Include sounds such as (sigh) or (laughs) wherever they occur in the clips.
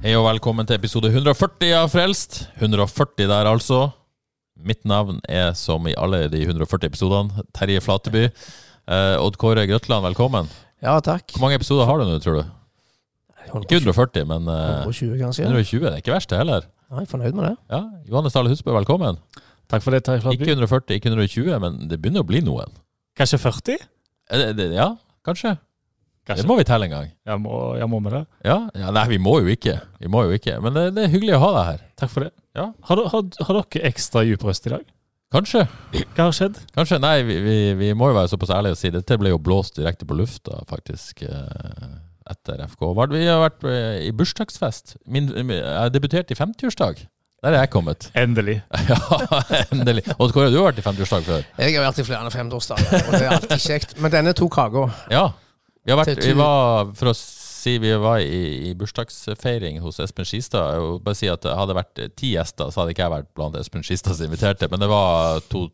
Hei og velkommen til episode 140 av Frelst. 140 der, altså. Mitt navn er som i alle de 140 episodene Terje Flateby. Eh, Odd Kåre Grøtland, velkommen. Ja, takk. Hvor mange episoder har du nå, tror du? Ikke 140, men eh, 120, kanskje. 120. Det er ikke verst, det heller. Nei, jeg er fornøyd med det. Ja, Johannes Dale Husbø, velkommen. Takk for det, Terje Flateby. Ikke 140, ikke 120, men det begynner å bli noen. Kanskje 40? Eh, det- det- Ja, kanskje. Kanskje. Det må vi telle en gang. Jeg må, jeg må med det. Ja, ja Nei, vi må jo ikke. Vi må jo ikke. Men det, det er hyggelig å ha deg her. Takk for det. Ja. Har, har, har dere ekstra dyp røst i dag? Kanskje. Hva har skjedd? Kanskje, nei, vi, vi, vi må jo være såpass ærlige og si dette ble jo blåst direkte på lufta, faktisk, eh, etter FK. Vi har vært eh, i bursdagsfest. Min, jeg debuterte i 50-årsdag. Der er jeg kommet. (laughs) Endelig. Ja, endelig. Og Kåre, du har vært i 50-årsdag før. Jeg har vært i flere enn femteårsdager, og det er alltid kjekt. Men denne tok kaka. Ja. Vi, vært, vi var, for å si, vi var i, i bursdagsfeiring hos Espen Skistad. Jeg vil bare si at det hadde vært ti gjester, så hadde ikke jeg vært blant Espen Skistads inviterte. Men det var to,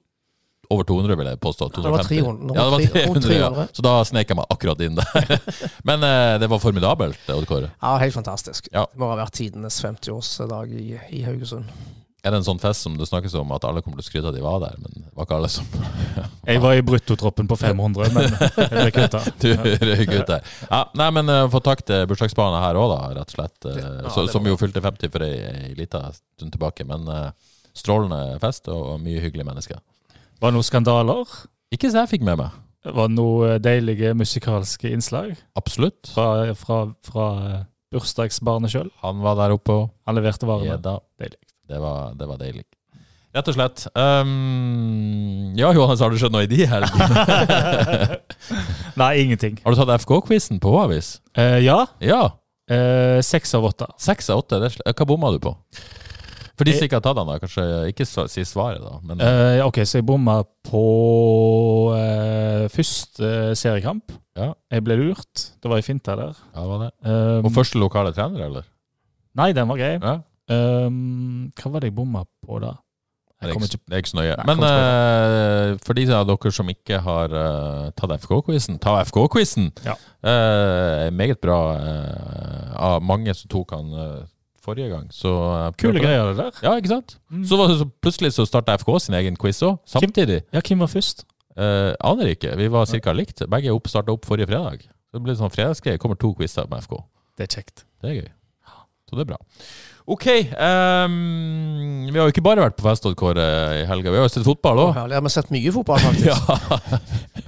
over 200, vil jeg påstå. det var 250. 300. Ja, det var 300, ja. Så da snek jeg meg akkurat inn der. (laughs) Men eh, det var formidabelt, Odd Kåre. Ja, helt fantastisk. Ja. Det må ha vært tidenes 50-årsdag i, i Haugesund. Er det en sånn fest som det snakkes om at alle kommer til å skryte av at de var der, men var ikke alle som (laughs) Jeg var i bruttotroppen på 500, men (laughs) jeg ble kutta. Du gutter. Ja, nei, men uh, få takk til bursdagsbarna her òg, da, rett og slett. Uh, Ja, så, som jo fylte 50 for ei, ei lita stund tilbake. Men uh, strålende fest og mye hyggelige mennesker. Var det noen skandaler? Ikke så jeg fikk med meg. Var det noen deilige musikalske innslag Absolutt. fra, fra, fra bursdagsbarnet sjøl? Han var der oppe Han leverte varene. gjedda. Deilig. Det var, det var deilig. Rett og slett. Um, ja, Johannes, har du skjønt noe i de helgene? (laughs) Nei, ingenting. har du tatt FK-quizen på Avis? Uh, ja. Ja. Uh, Seks av åtte. Seks av åtte. Hva bomma du på? For de som Eh, ikke har tatt den, da, kanskje ikke si svaret, da. Men Uh, ok, så jeg bomma på uh, første seriekamp. Ja. Jeg ble lurt. Det var ei finte der. ja, det var det? Um, Og første lokale trener, eller? Nei, den var grei. Ja. Um, hva var det jeg bomma på da? Det er, ikke, det er ikke så nøye. Nei, Men uh, for de av dere som ikke har uh, tatt FK-quizen, ta FK-quizen! Ja. Uh, meget bra av mange som tok han forrige gang. Så, Kule greier, det der. Ja, ikke sant? Mm. Så, var så plutselig så starta FK sin egen quiz òg, samtidig. Ja, hvem var først? Aner ikke. Vi var ca. likt. Begge opp, starta opp forrige fredag. Så det blir sånn fredagsgreie. Kommer to quizer med FK. Det er kjekt. Det er gøy. Så det er bra. OK. Um, vi har jo ikke bare vært på fest Kåre, i helga. Vi har jo sett fotball òg. vi Har sett mye fotball, faktisk? (laughs) Ja.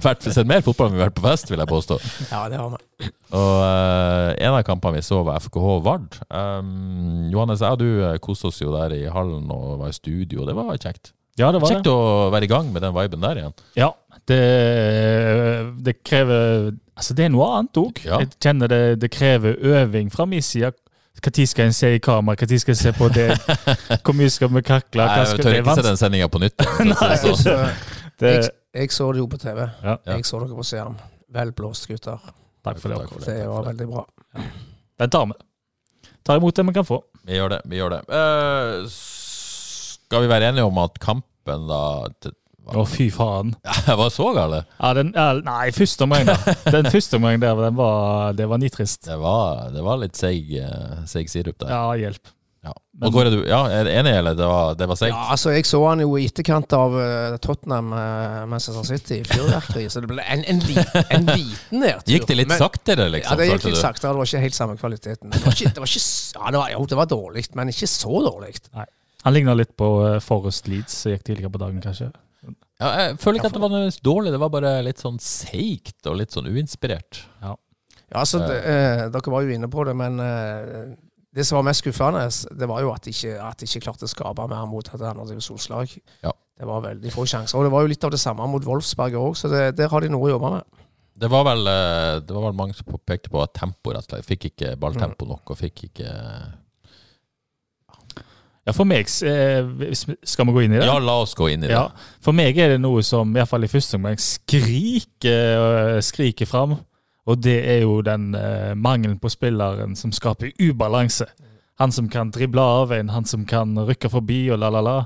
Vært, sett mer fotball enn vi har vært på fest, vil jeg påstå. Ja, det har vi. Og uh, en av kampene vi så, var FKH Vard. Um, Johannes, jeg og du eh, koste oss jo der i hallen og var i studio. Det var kjekt. Ja, det var Kjekt det. å være i gang med den viben der igjen. Ja, det, det krever Altså, det er noe annet òg. Ja. Jeg kjenner det, det krever øving fra min side. Når skal en se i kamera? Når skal en se på det? (laughs) Hvor mye skal vi kakle? Nei, jeg tør det ikke se den sendinga på nytt. Nei, for å (laughs) si det sånn. Så, Det, jeg, jeg så det jo på TV. Ja. Jeg så dere på skjerm. Vel blåst, gutter. takk for det. Takk for Det det var veldig bra. Den tar vi. Tar imot det vi kan få. Vi gjør det. vi gjør det. Uh, skal vi være enige om at kampen da Å, fy faen. (laughs) Ja, var så gale? Ja, den, ja, nei, første omgang, da. Den første omgang der, den var, det var nitrist. Det var, det var litt seig, eh, seig sirup der. Ja, hjelp. Ja. Og er, du ja, er det enig, eller? Det var, det var seigt? Ja, altså Jeg så han jo i etterkant av uh, Tottenham uh, Manchester City i fyrverkeri, (laughs) så det ble en, en, li, en liten nedtur. Gikk det litt Men- saktere, liksom? Ja, det gikk litt du? saktere. Det var ikke helt samme kvaliteten. Det var ikke, det var ikke ja, det var, jo, det var dårlig, men ikke så dårlig. Han ligna litt på uh, Forest Leeds som gikk tidligere på dagen, kanskje. Ja, jeg føler ikke at det var noe dårlig, det var bare litt sånn seigt og litt sånn uinspirert. Ja, altså, det, eh, Dere var jo inne på det, men eh, det som var mest skuffende, det var jo at de ikke, at de ikke klarte å skape mer mot et andredivisjonslag. Ja. Det var veldig få sjanser. Og det var jo litt av det samme mot Wolfsberg òg, så det, der har de noe å jobbe med. Det var vel, eh, det var vel mange som pekte på at tempo rett og slett. Fikk ikke balltempo nok, og fikk ikke Ja, for meg eh, Skal vi gå inn i det? Ja, la oss gå inn i det. Ja, For meg er det noe som i hvert fall i første omgang skriker, øh, skriker fram. Og det er jo den eh, mangelen på spilleren som skaper ubalanse. Han som kan drible av en, han som kan rykke forbi og la-la-la.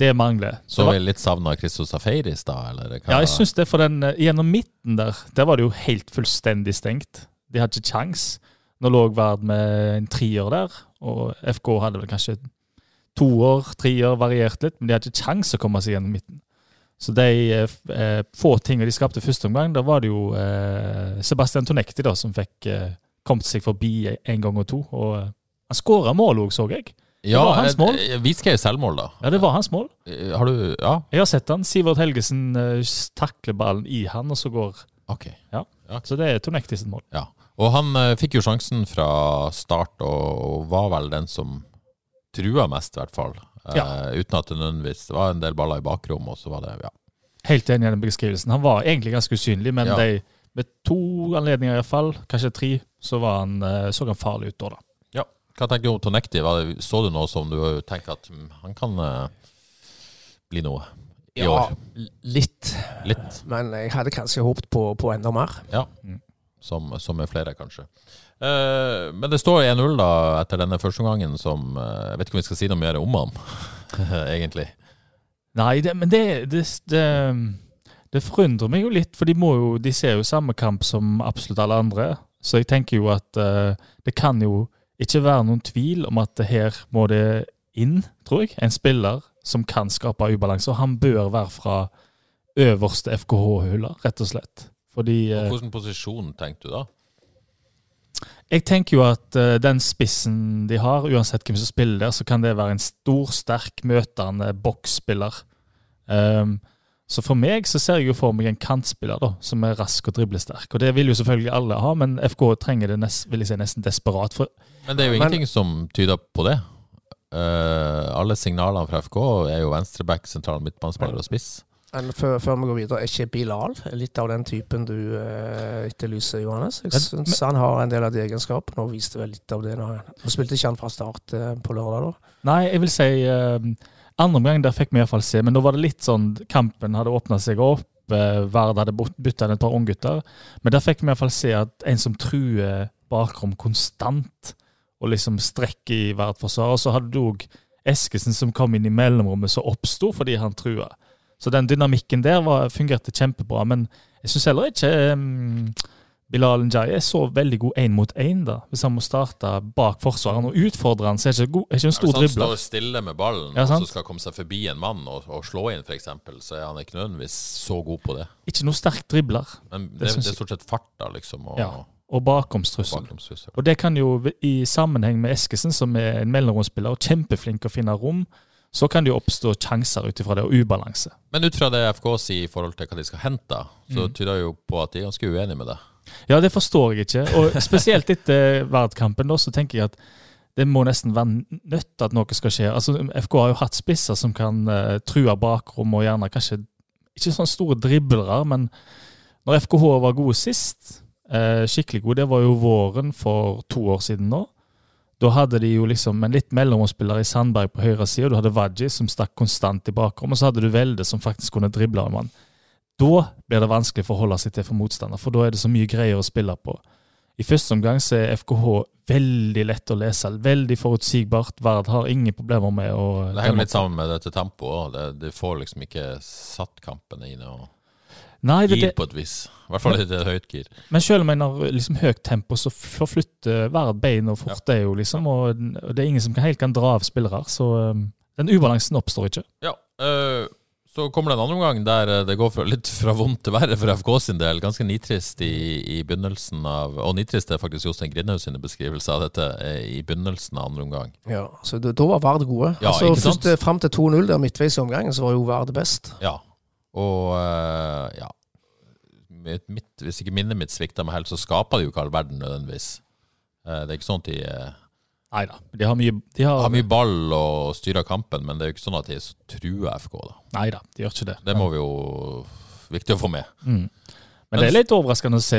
Det mangler. Så vi litt savna Christos Afeiris da, eller? ja, jeg syns det, for den eh, gjennom midten der, der var det jo helt fullstendig stengt. De hadde ikke kjangs. Nå lå Vard med en trier der, og FK hadde vel kanskje toer, treer, variert litt, men de hadde ikke kjangs å komme seg gjennom midten. Så de eh, eh, få tingene de skapte første omgang, da var det jo eh, Sebastian Tonekti da, som fikk eh, kommet seg forbi en gang og to. Og eh, han skåra mål òg, så jeg. ja, var hans eh, mål. Vi skrev selvmål, da. Ja, det var hans mål. Har du Ja, Jeg har sett han. Sivert Helgesen takler ballen i han, og så går ok. Ja. Så det er Tonekti sitt mål. Ja. Og han fikk jo sjansen fra start, og var vel den som trua mest, i hvert fall. Ja. Uh, Uten at det nødvendigvis Det var en del baller i bakrommet, og så var det Ja. Helt enig i den beskrivelsen. Han var egentlig ganske usynlig, men Ja. de, med to anledninger iallfall, kanskje tre, så var han, eh, så han farlig ut da. da. Hva tenker du om Tonekti? Så du noe som du tenker at mm, han kan uh, bli noe i år? litt. Litt, Men jeg hadde kanskje håpet på, på enda mer. som, som er flere, kanskje. Eh, men det står 1-0 da etter denne første omgangen som eh, Jeg vet ikke om vi skal si noe mer om han, (laughs) egentlig. Nei, det, men det, det, det, det forundrer meg jo litt, for de, må jo, de ser jo samme kamp som absolutt alle andre. Så jeg tenker jo at uh, det kan jo ikke være noen tvil om at her må det inn, tror jeg, en spiller som kan skape ubalanse. Og han bør være fra øverste FKH-hylla, rett og slett. Fordi Og Hvilken posisjon tenkte du da? Jeg tenker jo at uh, den spissen de har, uansett hvem som spiller der, så kan det være en stor, sterk, møtende boksspiller. Um, så for meg så ser jeg jo for meg en kantspiller da, som er rask og driblesterk. Og det vil jo selvfølgelig alle ha, men FK trenger det nest, vil jeg si, nesten desperat. For Men det er jo Men- ingenting som tyder på det. Uh, alle signalene fra FK er jo venstreback, sentral midtbanespiller og spiss. Før, før vi går videre, er ikke Bilal litt av den typen du eh, etterlyser, Johannes? Jeg syns han har en del av de egenskapene, og viste vel litt av det. Nå. nå spilte ikke han fra start eh, på lørdag, da. Nei, jeg vil si eh, Andre omgang der fikk vi iallfall se, men nå var det litt sånn Kampen hadde åpna seg opp. eh, Vard hadde bytta inn et par unggutter. Men der fikk vi iallfall se at en som truer bakrom konstant, og liksom strekker i Vard-forsvaret. Og så hadde du òg Eskesen som kom inn i mellomrommet, som oppsto fordi han trua. Så den dynamikken der var, fungerte kjempebra. Men jeg syns heller ikke um, Bilal Njay er så veldig god én mot én, da. Hvis han må starte bak forsvareren og utfordre han, så er ikke, god, er ikke en stor Hvis han dribler. står stille med ballen Ja, og så skal komme seg forbi en mann og, og slå inn, f.eks., så er han ikke nødvendigvis så god på det. Ikke noe sterk dribler. Men Det det, det, er stort sett farta, liksom, og, Ja. og bakomstrussel. Og det kan jo i sammenheng med Eskesen, som er en mellomromsspiller og kjempeflink å finne rom, så kan det jo oppstå sjanser ut ifra det, og ubalanse. Men ut fra det FK sier i forhold til hva de skal hente, så Mm. tyder det jo på at de er ganske uenige med det. Ja, det forstår jeg ikke. Og spesielt etter Vard-kampen, da, så tenker jeg at det må nesten være nødt at noe skal skje. Altså, FK har jo hatt spisser som kan uh, true bakrom, og gjerne kanskje ikke sånne store driblere, men når FKH var gode sist, uh, skikkelig gode, det var jo våren for to år siden nå. Da hadde de jo liksom en litt mellomspiller i Sandberg på høyre side, og du hadde Wadji som stakk konstant i bakrom, og så hadde du Velde som faktisk kunne drible en mann. Da blir det vanskelig for å forholde seg til for motstander, for da er det så mye greier å spille på. I første omgang så er FKH veldig lett å lese, veldig forutsigbart. Vard har ingen problemer med å Det henger litt sammen med dette tempoet òg. De får liksom ikke satt kampene i noe Nei, det, gir det, på et vis. I hvert fall i et høyt gir. men selv om en har liksom høyt tempo, så forflytter hver bein og fort, det er jo liksom, og og det er ingen som helt kan dra av spillere. Så um, den ubalansen oppstår ikke. Ja, øh, så kommer det en annen omgang der øh, det går fra, litt fra vondt til verre for FK sin del. Ganske nitrist i, i begynnelsen av Og nitrist er faktisk Jostein Grindhaug sine beskrivelser av dette eh, i begynnelsen av andre omgang. Ja, så da, da var Vard gode. Ja, altså, ikke sant? først, eh, Fram til 2-0 der midtveis i omgangen, så var jo Vard best. Ja. Og øh, ja mitt, mitt, Hvis ikke minnet mitt svikter meg helt, så skaper de jo ikke all verden nødvendigvis. Eh, det er ikke sånn at de eh, Nei da. De har mye, de har, Har mye ball og styrer kampen, men det er jo ikke sånn at de truer FK. da. Nei da, de gjør ikke det. Det må vi jo Viktig å få med. Mm. Men det er litt overraskende å se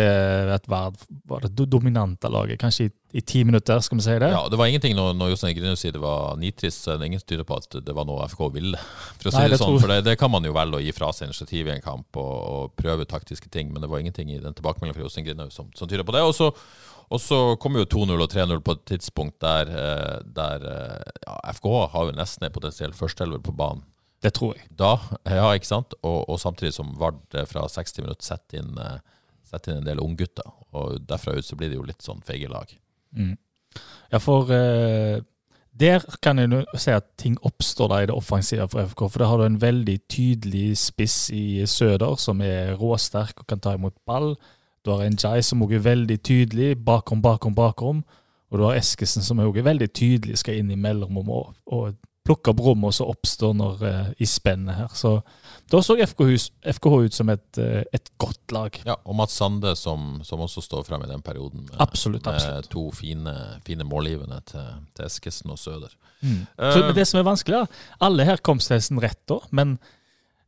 et Vard var det dominante laget, kanskje i, i ti minutter, skal vi si det? Ja, Det var ingenting når, når Jostein Grinus sier det var nitrist, så er det ingen som tyder på at det var noe FK ville. (laughs) For å si Nei, det det sånn, for det, det kan man jo velge å gi fra seg initiativ i en kamp og, og prøve taktiske ting, men det var ingenting i den tilbakemeldingen fra Jostein Grinus som, som tyder på det. Og så, og så kom jo 2-0 og 3-0 på et tidspunkt der, eh, der eh, ja, FK har jo nesten en potensiell førsteelver på banen. Det tror jeg. Da, ja, ikke sant? Og, og samtidig som Vard eh, fra 60 minutter setter inn, eh, setter inn en del unggutter. Og derfra ut så blir det jo litt sånn feige lag. Mm. Ja, for eh, der kan jeg nå si at ting oppstår da i det offensive for FK. For der har du en veldig tydelig spiss i Søder, som er råsterk og kan ta imot ball. Du har en Jai som også er veldig tydelig, bakom, bakom, bakom. Og du har Eskesen som også er veldig tydelig, skal inn i mellomrom og, og plukke opp rommet som oppstår når, eh, i spennet her. Så da så FKH, FKH ut som et, eh, et godt lag. Ja, og Mats Sande som, som også står frem i den perioden. Med, Absolutt, Med to fine, fine målgivende til, til Eskesen og Søder. Mm. Uh, Så, det som er vanskelig, Alle her kom seg nesten rett da, men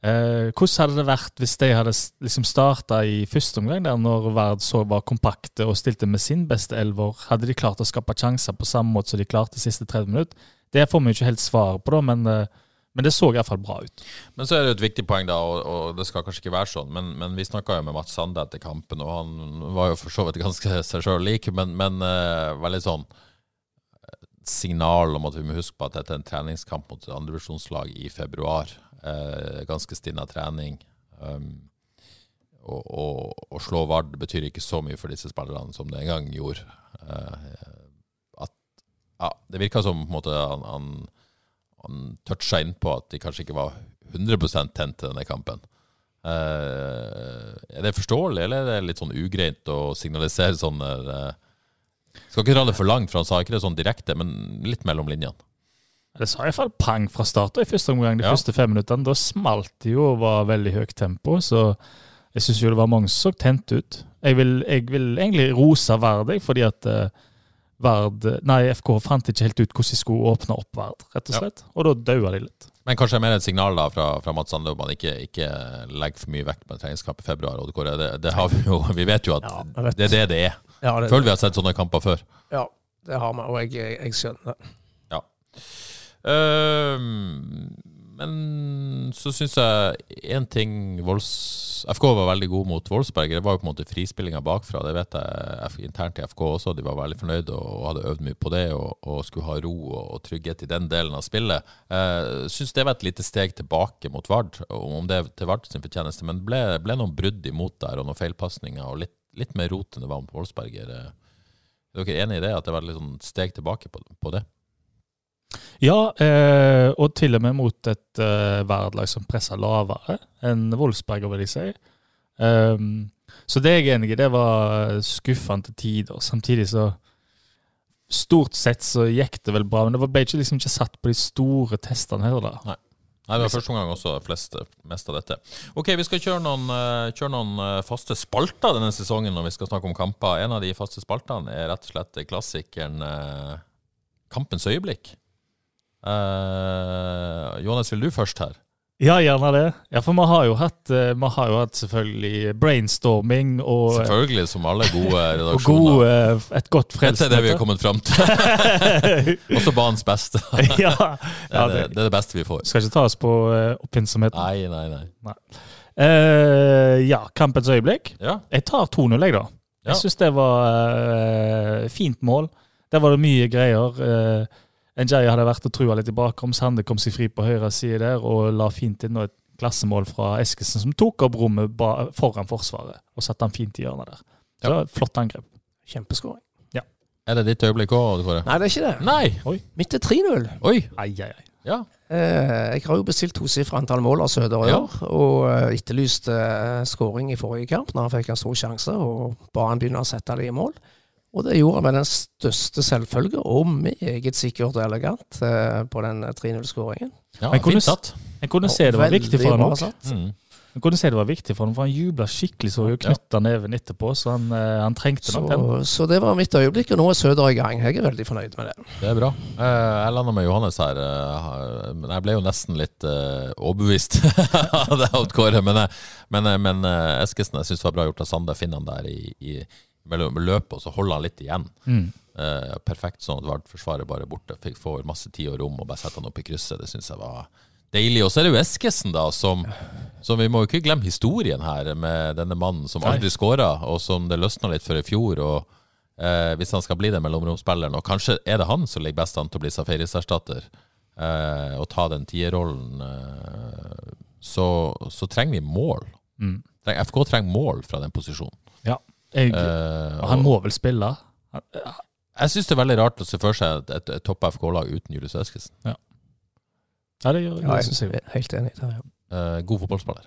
eh, hvordan hadde det vært hvis de hadde liksom starta i første omgang, der når Vard så var kompakte og stilte med sin beste elver? Hadde de klart å skape sjanser på samme måte som de klarte de siste 30 minutter? Det får vi ikke helt svar på, da, men, eh, men det så iallfall bra ut. Men så er det et viktig poeng, da, og, og det skal kanskje ikke være sånn, men, men vi snakka jo med Mats Sande etter kampen, og han var jo for så vidt ganske (laughs) seg sjøl lik, men, men uh, veldig sånn eh, signal om at vi må huske på at dette er en treningskamp mot et andrevisjonslag i februar. Uh, ganske stinna trening. Um, og, å slå Vard betyr ikke så mye for disse spillerne som det en gang gjorde. Eh, ja, det virka som på en måte han, han, han toucha innpå at de kanskje ikke var 100 tent til denne kampen. Eh, er det forståelig, eller er det litt sånn ugreit å signalisere sånn eh, Skal ikke dra det for langt, for han sa ikke det sånn direkte, men litt mellom linjene. Det sa iallfall pang fra start i første omgang, de Ja. første fem minuttene. Da smalt det jo og var veldig høyt tempo, så jeg syns jo det var mange som så tent ut. Jeg vil, jeg vil egentlig rose verdig, fordi at eh, Vard Nei, FK fant ikke helt ut hvordan de skulle åpne opp Verd, rett og Ja. slett. Og da daua de litt. Men kanskje mer et signal da fra, fra Mats Sande om at man ikke, ikke legger for mye vekt på en treningskamp i februar. Og det, det, det har vi jo Vi vet jo at Ja, vet. det er det det er. Ja, det, Føler vi har sett sånne kamper før. ja, det har vi, og jeg, jeg, jeg skjønner det. Ehm, men så syns jeg én ting Vols, FK var veldig god mot Wolfsberg. Det var jo på en måte frispillinga bakfra. Det vet jeg internt i FK også. De var veldig fornøyde og hadde øvd mye på det og, og skulle ha ro og, og trygghet i den delen av spillet. Uh, syns det var et lite steg tilbake mot Vard, om det er til Vard sin fortjeneste. Men det ble, ble noen brudd imot der og noen feilpasninger og litt, litt mer rot enn det var mot Wolfsberger. Er, er dere enig i det? At det var et sånn steg tilbake på, på det? Ja, eh, og til og med mot et eh, Vard-lag som presser lavere enn Wolfsberger, vil jeg si. Um, så det er jeg enig i. Det var skuffende tider. Samtidig så Stort sett så gikk det vel bra, men det ble ikke, liksom ikke satt på de store testene her. da. Nei, det var første omgang også flest, mest av dette. Ok, Vi skal kjøre noen, eh, kjøre noen eh, faste spalter denne sesongen når vi skal snakke om kamper. En av de faste spaltene er rett og slett klassikeren eh, Kampens øyeblikk. Eh, Johannes, vil du først her? Ja, gjerne det. Ja, For vi har jo hatt, eh, har jo hatt selvfølgelig brainstorming og, Selvfølgelig, som alle gode (laughs) og redaksjoner. god, eh, et godt Dette er det vi har kommet fram til. (laughs) Også banens beste. (laughs) ja, Det ja, er det, det det er det beste vi får. skal ikke ta oss på uh, oppfinnsomheten. Nei, nei, nei. Eh, ja, kampens øyeblikk. Ja, Jeg tar 2-0, jeg, da. Ja. Jeg syns det var uh, fint mål. Der var det mye greier. Uh, Njay hadde vært og trua litt i bakrommet. Sande kom seg fri på høyre side der og la fint inn et klassemål fra Eskesen, som tok opp rommet ba foran Forsvaret og satte han fint i hjørnet der. Så Ja. det var et flott angrep. Kjempeskåring. Er det ditt øyeblikk òg, Kåre? Nei, det er ikke det. Nei! Midt til 3-0. Oi! Ai, ai, ai. Ja. Eh, jeg har jo bestilt tosifra antall mål av Søder i Ja. år, og eh, etterlyste eh, skåring i forrige kamp når han fikk en stor sjanse, og ba han begynne å sette det i mål. Og det gjorde han med den største selvfølge, og meget sikkert og elegant eh, på den 3-0-skåringen. ja Men kunne fint satt. En kunne se det var viktig for han bra òg. Jeg kunne se det var viktig for ham, for han jubla skikkelig så hun knytta neven etterpå, så han, eh, han trengte nok den. så det var mitt øyeblikk, og nå er Søder i gang. Jeg er veldig fornøyd med det. Det er bra. Eh, Jeg landa med Johannes her, men jeg ble jo nesten litt overbevist (laughs) av det Kåre. Men, men, men Eskesen jeg syns var bra gjort av Sande. Finner han der i, i mellom løpet, og så holder han litt igjen. Mm. Eh, perfekt sånn at Vard-forsvaret bare borte. Fikk får masse tid og rom og bare sette han opp i krysset. Det syns jeg var deilig. Og så er det jo Eskesen, da, som, som Vi må jo ikke glemme historien her med denne mannen som aldri skåra, og som det løsna litt for i fjor. og eh, Hvis han skal bli den mellomromsspilleren, og kanskje er det han som ligger best an til å bli Safaris-erstatter, eh, og ta den tierrollen, eh, så, så trenger vi mål. Mm. FK trenger mål fra den posisjonen. Ja. Jeg, uh, han og- må vel spille. Han- Jeg syns det er veldig rart å se for seg et, et, et topp FK-lag uten Julius Eskesen. Ja, det gjør Ja, jeg. jeg er helt enig i det. Ja. Uh, god fotballspiller.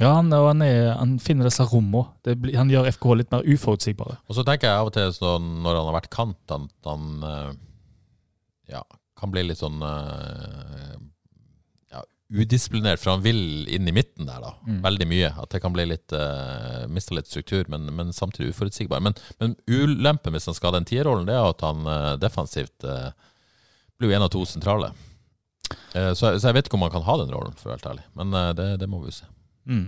Ja, han, og han, er, han finner disse rommene. Han gjør FK litt mer uforutsigbare. Og så tenker jeg av og til så, når han har vært kant, at han eh, ja, kan bli litt sånn ja, udisiplinert, for han vil inn i midten der, da. Mm. Veldig mye. At det kan bli litt uh, Miste litt struktur, men, men samtidig uforutsigbar. Men, men ulempen hvis han skal ha den tierrollen, det er at han uh, defensivt uh, blir jo en av to sentrale. Eh, så, så jeg vet ikke om han kan ha den rollen, for å være helt ærlig. Men eh, det, det må vi jo se. Mm.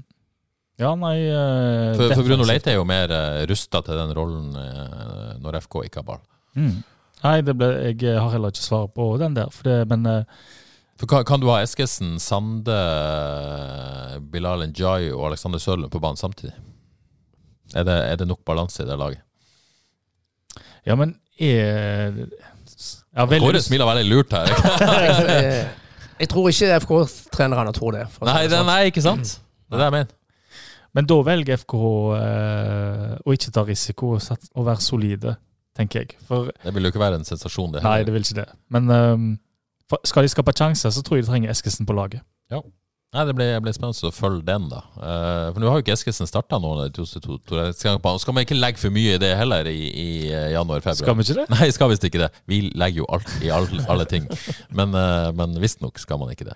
Ja, nei eh, For, for Bruno. Leite er jo mer uh, rusta til den rollen eh, når FK ikke har ball. Mm. Nei, det ble, jeg har heller ikke svar på den der. For det, men eh, kan, kan du ha Eskesen, Sande, Bilal Njay og Alexander Sørlund på banen samtidig? Er det, er det nok balanse i det laget? Ja, men er ja, veldig Kåre smiler veldig lurt her. (laughs) Jeg, tror ikke FK-trenerne tror det. for nei, det det, sånn. nei, ikke sant? Det er det jeg mener. Men da velger FK eh, å ikke ta risiko og, være solide, tenker jeg. For Det vil jo ikke være en sensasjon, det. Nei, det vil ikke det. Men ehm, for, skal de skape sjanser, så tror jeg de trenger Eskesen på laget. Ja. Nei, det blir, blir spennende å følge den, da. Eh, for nå har jo ikke Eskesen starta nå. Skal man ikke legge for mye i det heller i, i eh, januar-februar? Skal vi ikke det? Nei, skal visst ikke det. Vi legger jo alt i alle, alle ting. Men, uh, men visstnok skal man ikke det.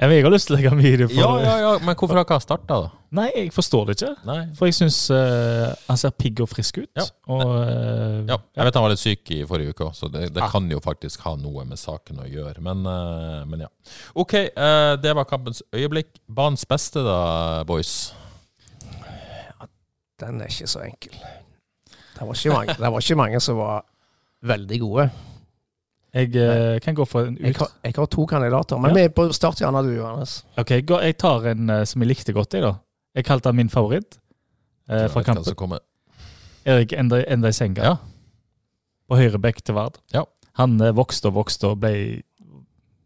Ja, Jeg har lyst til å legge mye i det. For, Ja, ja, ja, Men hvorfor har ikke han starta, da? Nei, jeg forstår det ikke. Nei. For jeg syns han ser pigg og frisk ut. Ja. Og, uh, Ja, jeg vet han var litt syk i forrige uke òg, så det, det Ja. kan jo faktisk ha noe med saken å gjøre. Men, uh, men ja. OK, eh, det var kampens øyeblikk. Banens beste, da, boys? Den er ikke så enkel. Det var ikke mange, det var ikke mange som var veldig gode. Jeg uh, kan gå for en Jeg har, jeg har to kandidater, men Ja. vi er på start gjerne du, Johannes. Ok, jeg går- Jeg tar en uh, som jeg likte godt, jeg, da. Jeg kalte han min favoritt uh, fra kampen. Erik Enda- Senga. Ja. På høyre bekk til Vard. Ja. Han vokste og vokste og ble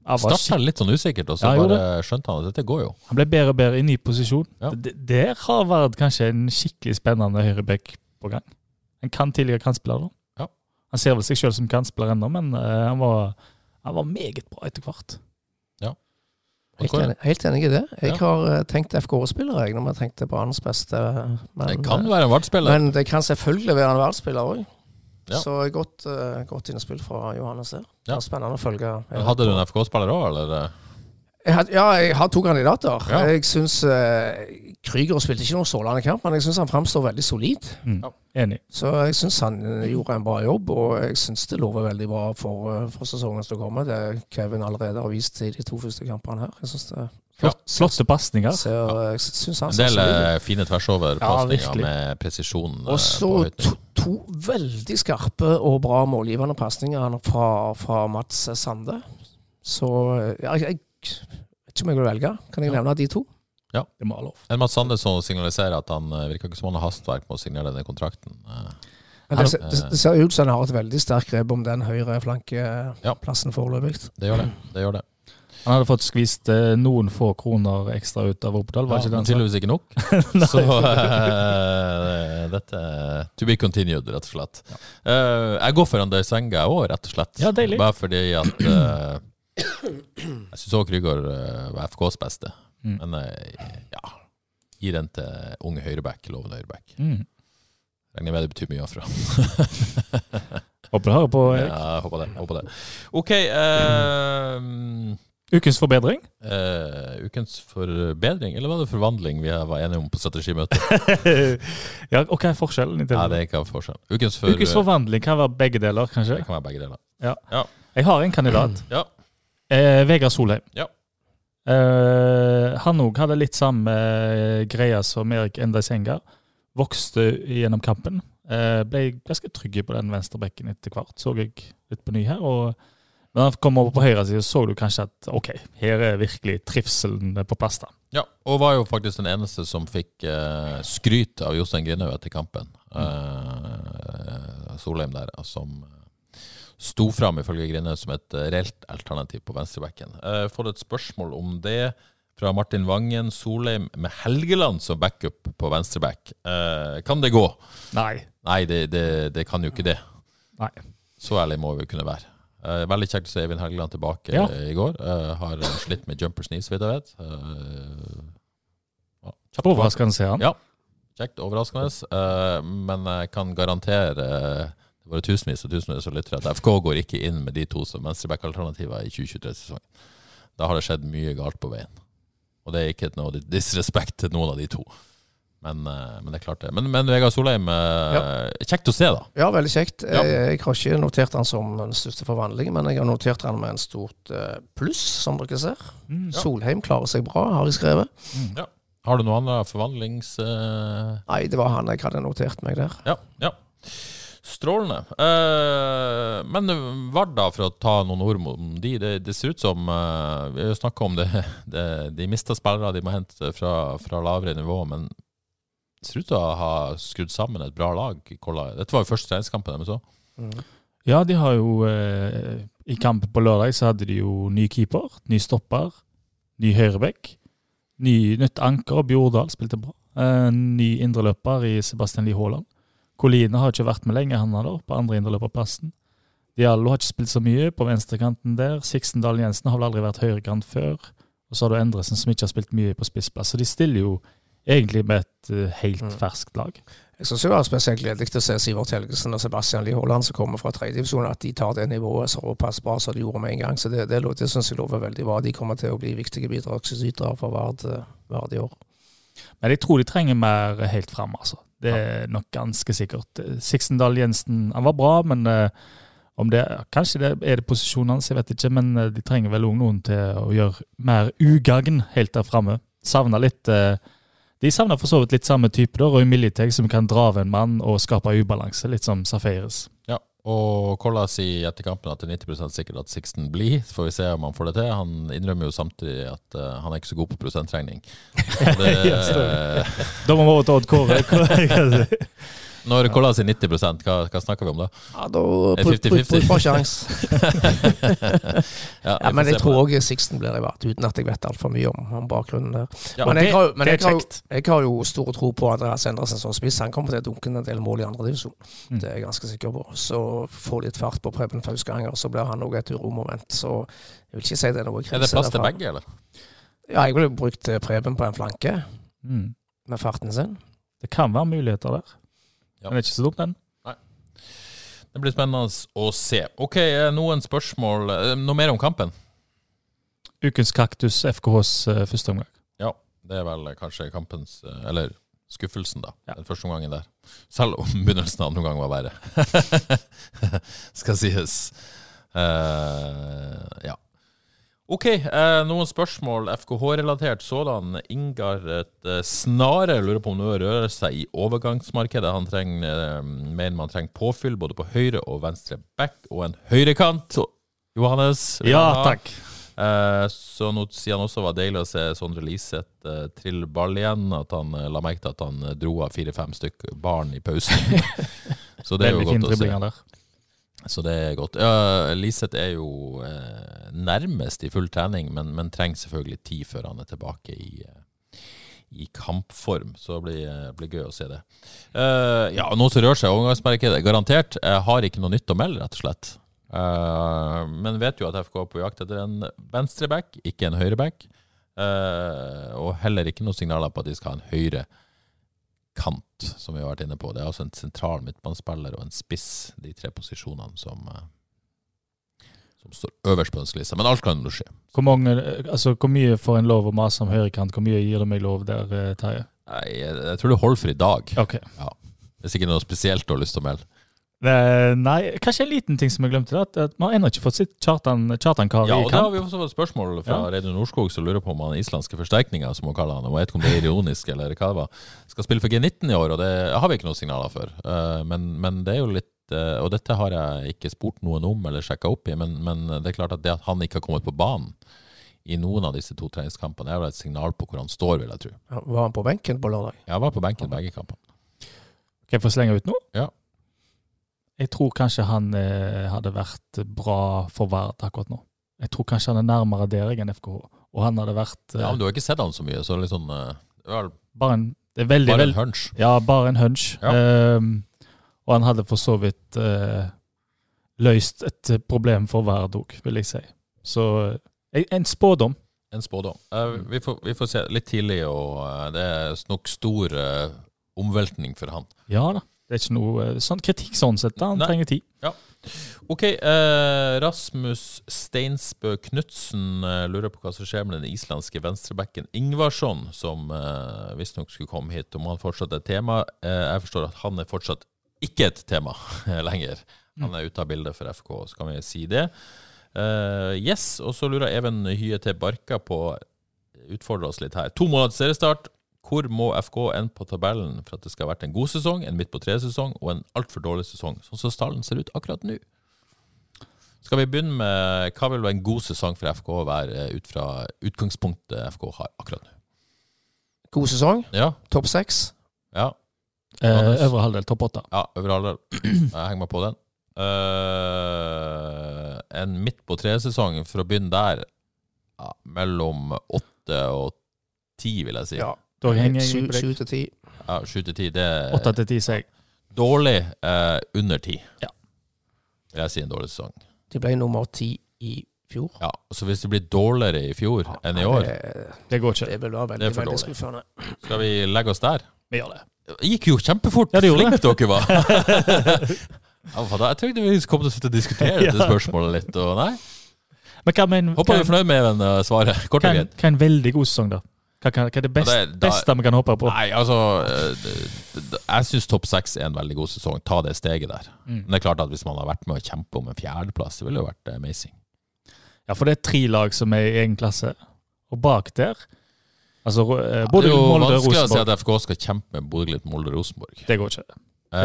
han, Starta litt sånn usikkert, og så Ja, bare skjønte han at dette går jo. han ble bedre og bedre i ny posisjon. Ja. Der har Vard kanskje en skikkelig spennende høyrebekk på gang. En kan tidligere kantspiller, da. Ja. Han ser vel seg sjøl som kantspiller ennå, men uh, han, var, han var meget bra etter hvert. Helt enig, helt enig i det. Jeg Ja. har eh, tenkt FK-spillere, når vi tenkte banens beste. Men, Det kan eh, være en Vard-spiller. men det kan selvfølgelig være en verdensspiller òg. Ja. Så godt, uh, godt innspill fra Johannes der. Det Ja. spennende å følge. Hadde du en FK-spiller òg, eller? Jeg had, ja, jeg har to kandidater. Ja. Jeg syns uh, Krüger spilte ikke noen strålende kamp, men jeg syns han framstår veldig solid. Mm. Ja. Enig. Så jeg syns han eh, gjorde en bra jobb, og jeg syns det lover veldig bra for, eh, for sesongen som kommer. Det Kevin allerede har vist i de to første kampene her. Jeg synes det Flott, Flotte pasninger. han En del fine tvers-over-pasninger virkelig. med presisjon. Og så to, to veldig skarpe og bra målgivende pasninger fra, fra Mats Sande. Så ja, jeg, jeg vet ikke om jeg vil velge. Kan jeg Ja. nevne de to? Det må være lov. En Sande som signaliserer at han eh, virker ikke som han har hastverk med å signere denne kontrakten. Eh, Men det, ser- det, det ser ut som han har et veldig sterkt grep om den høyre flankeplassen foreløpig. Det gjør det. det, gjør det. Han hadde fått skvist eh, noen få kroner ekstra ut av Oppdal, var Ja, ikke det han sa? tydeligvis ikke nok. (laughs) (laughs) Så uh, dette er to be continued, rett og slett. Eh, jeg går for Andøy Senga òg, rett og slett. Ja, deilig. Bare fordi at eh, Jeg syns òg Krygård eh, var FKs beste. Mm. Men eh, ja Gi den til unge høyreback, lovende høyreback. Mm. Regner med det betyr mye herfra. (laughs) Håper du hører på, Ja, Erik. jeg håper det. jeg håper det. OK. Uh, Ukens forbedring? Uh, ukens forbedring, eller var det forvandling vi var enige om på strategimøtet? (laughs) ja, og hva er forskjellen? i ja, det er ikke forskjell. Ukens, for, Ukens forvandling kan være begge deler, kanskje? Det kan være begge deler. Ja. Ja. Jeg har en kandidat. Ja. Eh, Vegard Solheim. Ja. Eh, han òg hadde litt samme eh, greia som Erik Endaisenga. Vokste gjennom kampen. Eh, ble ganske trygg på den venstrebekken etter hvert, så jeg litt på ny her. og når han kom over på høyre side, så du kanskje at ok, her er virkelig trivselen på plass. da. Ja, og var jo faktisk den eneste som fikk eh, skryt av Jostein Grinhaug etter kampen. Eh, Solheim der, som sto fram ifølge Grine, som et eh, reelt alternativ på venstrebacken. Eh, fått et spørsmål om det fra Martin Vangen. Solheim med Helgeland som backup på venstreback. Eh, kan det gå? Nei. Nei, det, det, det kan jo ikke det. Nei. Så ærlig må vi kunne være. Veldig kjekt å se Eivind Helgeland tilbake Ja. i går. Har slitt med jumpers knee, så vidt jeg vet. Kjapt Overraskende sier han. Ja. Kjekt, overraskende. Men jeg kan garantere eh, var tusenvis og tusenvis av lyttere at FK går ikke inn med de to som venstreback-alternativer i 2023-sesongen. Da har det skjedd mye galt på veien. Og det er ikke noe disrespekt til noen av de to. Men, eh, men det er klart det. Men, men Vegard Solheim, ja. kjekt å se, da. Ja, veldig kjekt. Ja. Jeg, jeg har ikke notert han som den største forvandlingen, men jeg har notert han med en stort eh, pluss, som dere ser. Mm. Solheim klarer seg bra, har jeg skrevet. Ja. Har du noen andre forvandlings... Uh... Nei, det var han jeg hadde notert meg der. Ja. ja. Strålende. Uh, men Varda, da, for å ta noen ord om de. Det, det ser ut som uh, Vi har jo snakka om det, (laughs) det De mista spillere de må hente fra, fra lavere nivå, men det ser ut til å ha skrudd sammen et bra lag. Dette var jo første treningskampen deres òg. Ja, de har jo uh, I kampen på lørdag så hadde de jo ny keeper, ny stopper, ny høyreback, ny, nytt anker. Bjordal spilte bra. Ny indreløper i Sebastian Lie Haaland. Coline har ikke vært med lenge, han har da, på andre indreløperplassen. Diallo har ikke spilt så mye på venstrekanten der. Sixten Dahl Jensen har vel aldri vært høyrekant før. Og så har du Endresen som ikke har spilt mye på spissplass. Så de stiller jo egentlig med et eh, helt Mm. ferskt lag. Jeg syns det var spesielt gledelig å se Sivert Helgesen og Sebastian Lie Haaland som kommer fra tredjedivisjon, at de tar det nivået såpass bra som de gjorde med en gang. Så det, det, det syns jeg lover veldig bra. De kommer til å bli viktige bidragsytere for Vard, eh, Vard i år. Men jeg tror de trenger mer helt fram, altså. Det er nok ganske sikkert. Sixten Dahl Jensen han var bra, men eh, om det, kanskje det er det posisjonen hans, jeg vet ikke. Men eh, de trenger vel òg noen til å gjøre mer ugagn helt der framme. Savner litt eh, De savner for så vidt litt samme type, da. Roy Militeg, som kan dra av en mann og skape ubalanse, litt som Safaris. Og Kolla sier etter kampen at det er 90% sikkert at Sixten blir. Så får vi se om han får det til. Han innrømmer jo samtidig at uh, han er ikke så god på prosentregning. (laughs) Det, Da må man over til Odd Kåre. (laughs) (laughs) når Kolla sier 90% hva, hva snakker vi om da? Ja, da Er bruk- 50-50? bruk- Brukbar sjanse. Ja, Ja, men jeg tror også òg Sixten blir i hvert, uten at jeg vet altfor mye om, om bakgrunnen der. Ja, men det- jeg har, men er jeg, har, jeg har jo stor tro på Andreas Endresen som spiss. Han kommer til å dunke en del mål i andredivisjon. Mm. Det er jeg ganske sikker på. Så få litt fart på Preben Fausganger, så blir han òg et uromoment. Så jeg vil ikke si det er noe krise. Er det plass til derfra. begge, eller? Ja, jeg ville brukt eh, Preben på en flanke Mm. med farten sin. Det kan være muligheter der. Ja. Den er ikke så dum, den. Det blir spennende å se. Ok, eh, noen spørsmål. Eh, Noe mer om kampen? Ukens kaktus, FKHs uh, første omgang. Ja, det er vel kanskje kampens eh, Eller skuffelsen, da. Ja. Den første omgangen der. Selv om (laughs) begynnelsen av andre omgang var verre. (laughs) Skal sies. Uh, ja. Ok, eh, noen spørsmål FKH-relatert sådan. Ingar eh, snare lurer på om noe rører seg i overgangsmarkedet. Han trenger, eh, mener man trenger påfyll både på høyre og venstre back og en høyrekant. Johannes? Ja, ha. takk. Eh, så nå sier han også det var deilig å se Sondre Liseth eh, trille ball igjen. At han eh, la merke til at han eh, dro av fire-fem stykk barn i pausen. (laughs) så det er jo godt å se. der. Så det er godt. Ja, Liseth er jo eh, nærmest i full trening, men, men trenger selvfølgelig tid før han er tilbake i, eh, i kampform. Så det blir, eh, blir gøy å se det. Uh, ja, noe som rører seg i overgangsmarkedet, garantert. Jeg har ikke noe nytt å melde, rett og slett. Uh, men vet jo at FK er på jakt etter en venstreback, ikke en høyreback. Uh, og heller ikke noen signaler på at de skal ha en høyre kant, som vi har vært inne på. Det er altså en sentral midtbanespiller og en spiss, de tre posisjonene som, eh, som står øverst på ønskelista. Men alt kan jo skje. Hvor, mange, altså, hvor mye får en lov å mase om høyrekant? Hvor mye gir du meg lov der, eh, Terje? Jeg, jeg tror det holder for i dag. Ok. Hvis ikke noe spesielt du har lyst til å melde. Eh, nei, kanskje en liten ting som jeg glemte. At, at Man har ennå ikke fått sitt Kjartan, Kjartan Kari Ja, i og da har vi også fått spørsmål fra Ja. Reidun Norskog, som lurer på om han islandske forsterkninger, som hun kaller han. Og jeg vet ikke om det er ironisk eller hva det var. Skal spille for G19 i år, og det har vi ikke noen signaler for. Eh, men, men det er jo litt eh, Og dette har jeg ikke spurt noen om eller sjekka opp i, men, men det er klart at det at han ikke har kommet på banen i noen av disse to treningskampene, er vel et signal på hvor han står, vil jeg tro. Ja, Var han på benken på lørdag? Jeg var på benken begge kampene. Kan jeg få slenge ut nå? Ja. Jeg tror kanskje han eh, hadde vært bra for Vard akkurat nå. Jeg tror kanskje han er nærmere dere enn FKH. Og han hadde vært eh, Ja, men Du har ikke sett han så mye, så litt sånn eh, vel bare en det er veldig, bare en hunch. Ja, bare en hunch. Ja. Ehm, og han hadde for så vidt eh, løst et problem for Vard òg, vil jeg si. Så eh, en spådom. En spådom. Eh, vi, får, vi får se litt tidlig, og det er nok stor omveltning for han. Ja da. Det er ikke noe eh, sånn kritikk sånn sett. da. Han Nei. trenger tid. Ok, eh, Rasmus Steinsbø Knutsen eh, lurer på hva som skjer med den islandske venstrebacken Ingvarsson, som eh, visstnok skulle komme hit, om han fortsatt er et tema. Eh, jeg forstår at han er fortsatt ikke et tema (laughs) lenger. Han er ute av bildet for FK, så kan vi si det. Eh, yes, og så lurer Even Hye til Barka på Utfordre oss litt her. To måneder til seriestart. Hvor må FK ende på tabellen for at det skal ha vært en god sesong, en midt på tre-sesong og en altfor dårlig sesong, sånn som stallen ser ut akkurat nå? Skal vi begynne med hva vil være en god sesong for FK være ut fra utgangspunktet FK har akkurat nå? God sesong. Ja, Topp seks. ja, Eh, øvre halvdel, topp åtte. ja øvre halvdel. (clears throat) Jeg henger meg på den. Uh, en midt på tre-sesong, for å begynne der, ja, mellom åtte og ti, vil jeg si. Ja. Da henger jeg på deg. sju til ti. Ja, Sju til ti, det Åtte til ti, sier jeg. Dårlig eh, under ti. Ja. Vil jeg si en dårlig sesong. De ble nummer ti i fjor. Ja, så hvis det blir dårligere i fjor enn i år, Det, Det går ikke. det vil være Det veldig, er for veldig dårlig. skuffende. skal vi legge oss der? Vi gjør det. Det gikk jo kjempefort. Ja, det gjorde Flink dere var. (laughs) ja, jeg trodde vi kom til å sitte og diskutere (laughs) dette Ja. spørsmålet litt. Og nei, Men hva, men, Håper du er fornøyd med eh, svaret. Kort hva, og er- greit. hva er en veldig god sesong, da? Hva, kan- hva er det beste, det da- beste vi kan håpe på? Nei, altså eh, Jeg syns topp seks er en veldig god sesong. Ta det steget der. Mm. Men det er klart at hvis man har vært med å kjempe om en fjerdeplass, det ville jo vært amazing. Ja, for det er tre lag som er i egen klasse. Og bak der Altså eh, Ja, både det er jo Molde vanskelig vanskelig å si at FK skal kjempe med Bodø-Glimt, Molde og Rosenborg. Det går ikke. Det,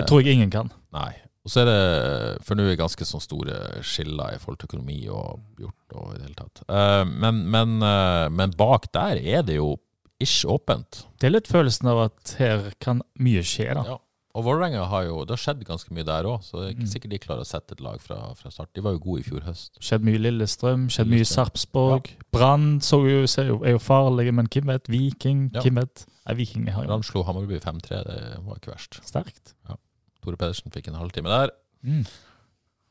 Det tror jeg ingen kan. Nei. Og så er det For nå ganske sånn store skiller i forhold til økonomi og gjort og i det hele tatt. Eh, men, men, eh, men bak der er det jo ish åpent. Det er litt følelsen av at her kan mye skje, da. Ja. Og Vålerenga har jo Det har skjedd ganske mye der òg, så det er ikke Mm. sikkert de klarer å sette et lag fra, fra start. De var jo gode i fjor høst. Skjedd mye i Lillestrøm, skjedd mye i. Sarpsborg. Brann ser jo, er jo farlige, men hvem vet? Viking, Ja. hvem vet? Nei, Viking har jo Brann slo Hammarby 5-3, det var ikke verst. sterkt. Tore Pedersen fikk en halvtime der. Mm.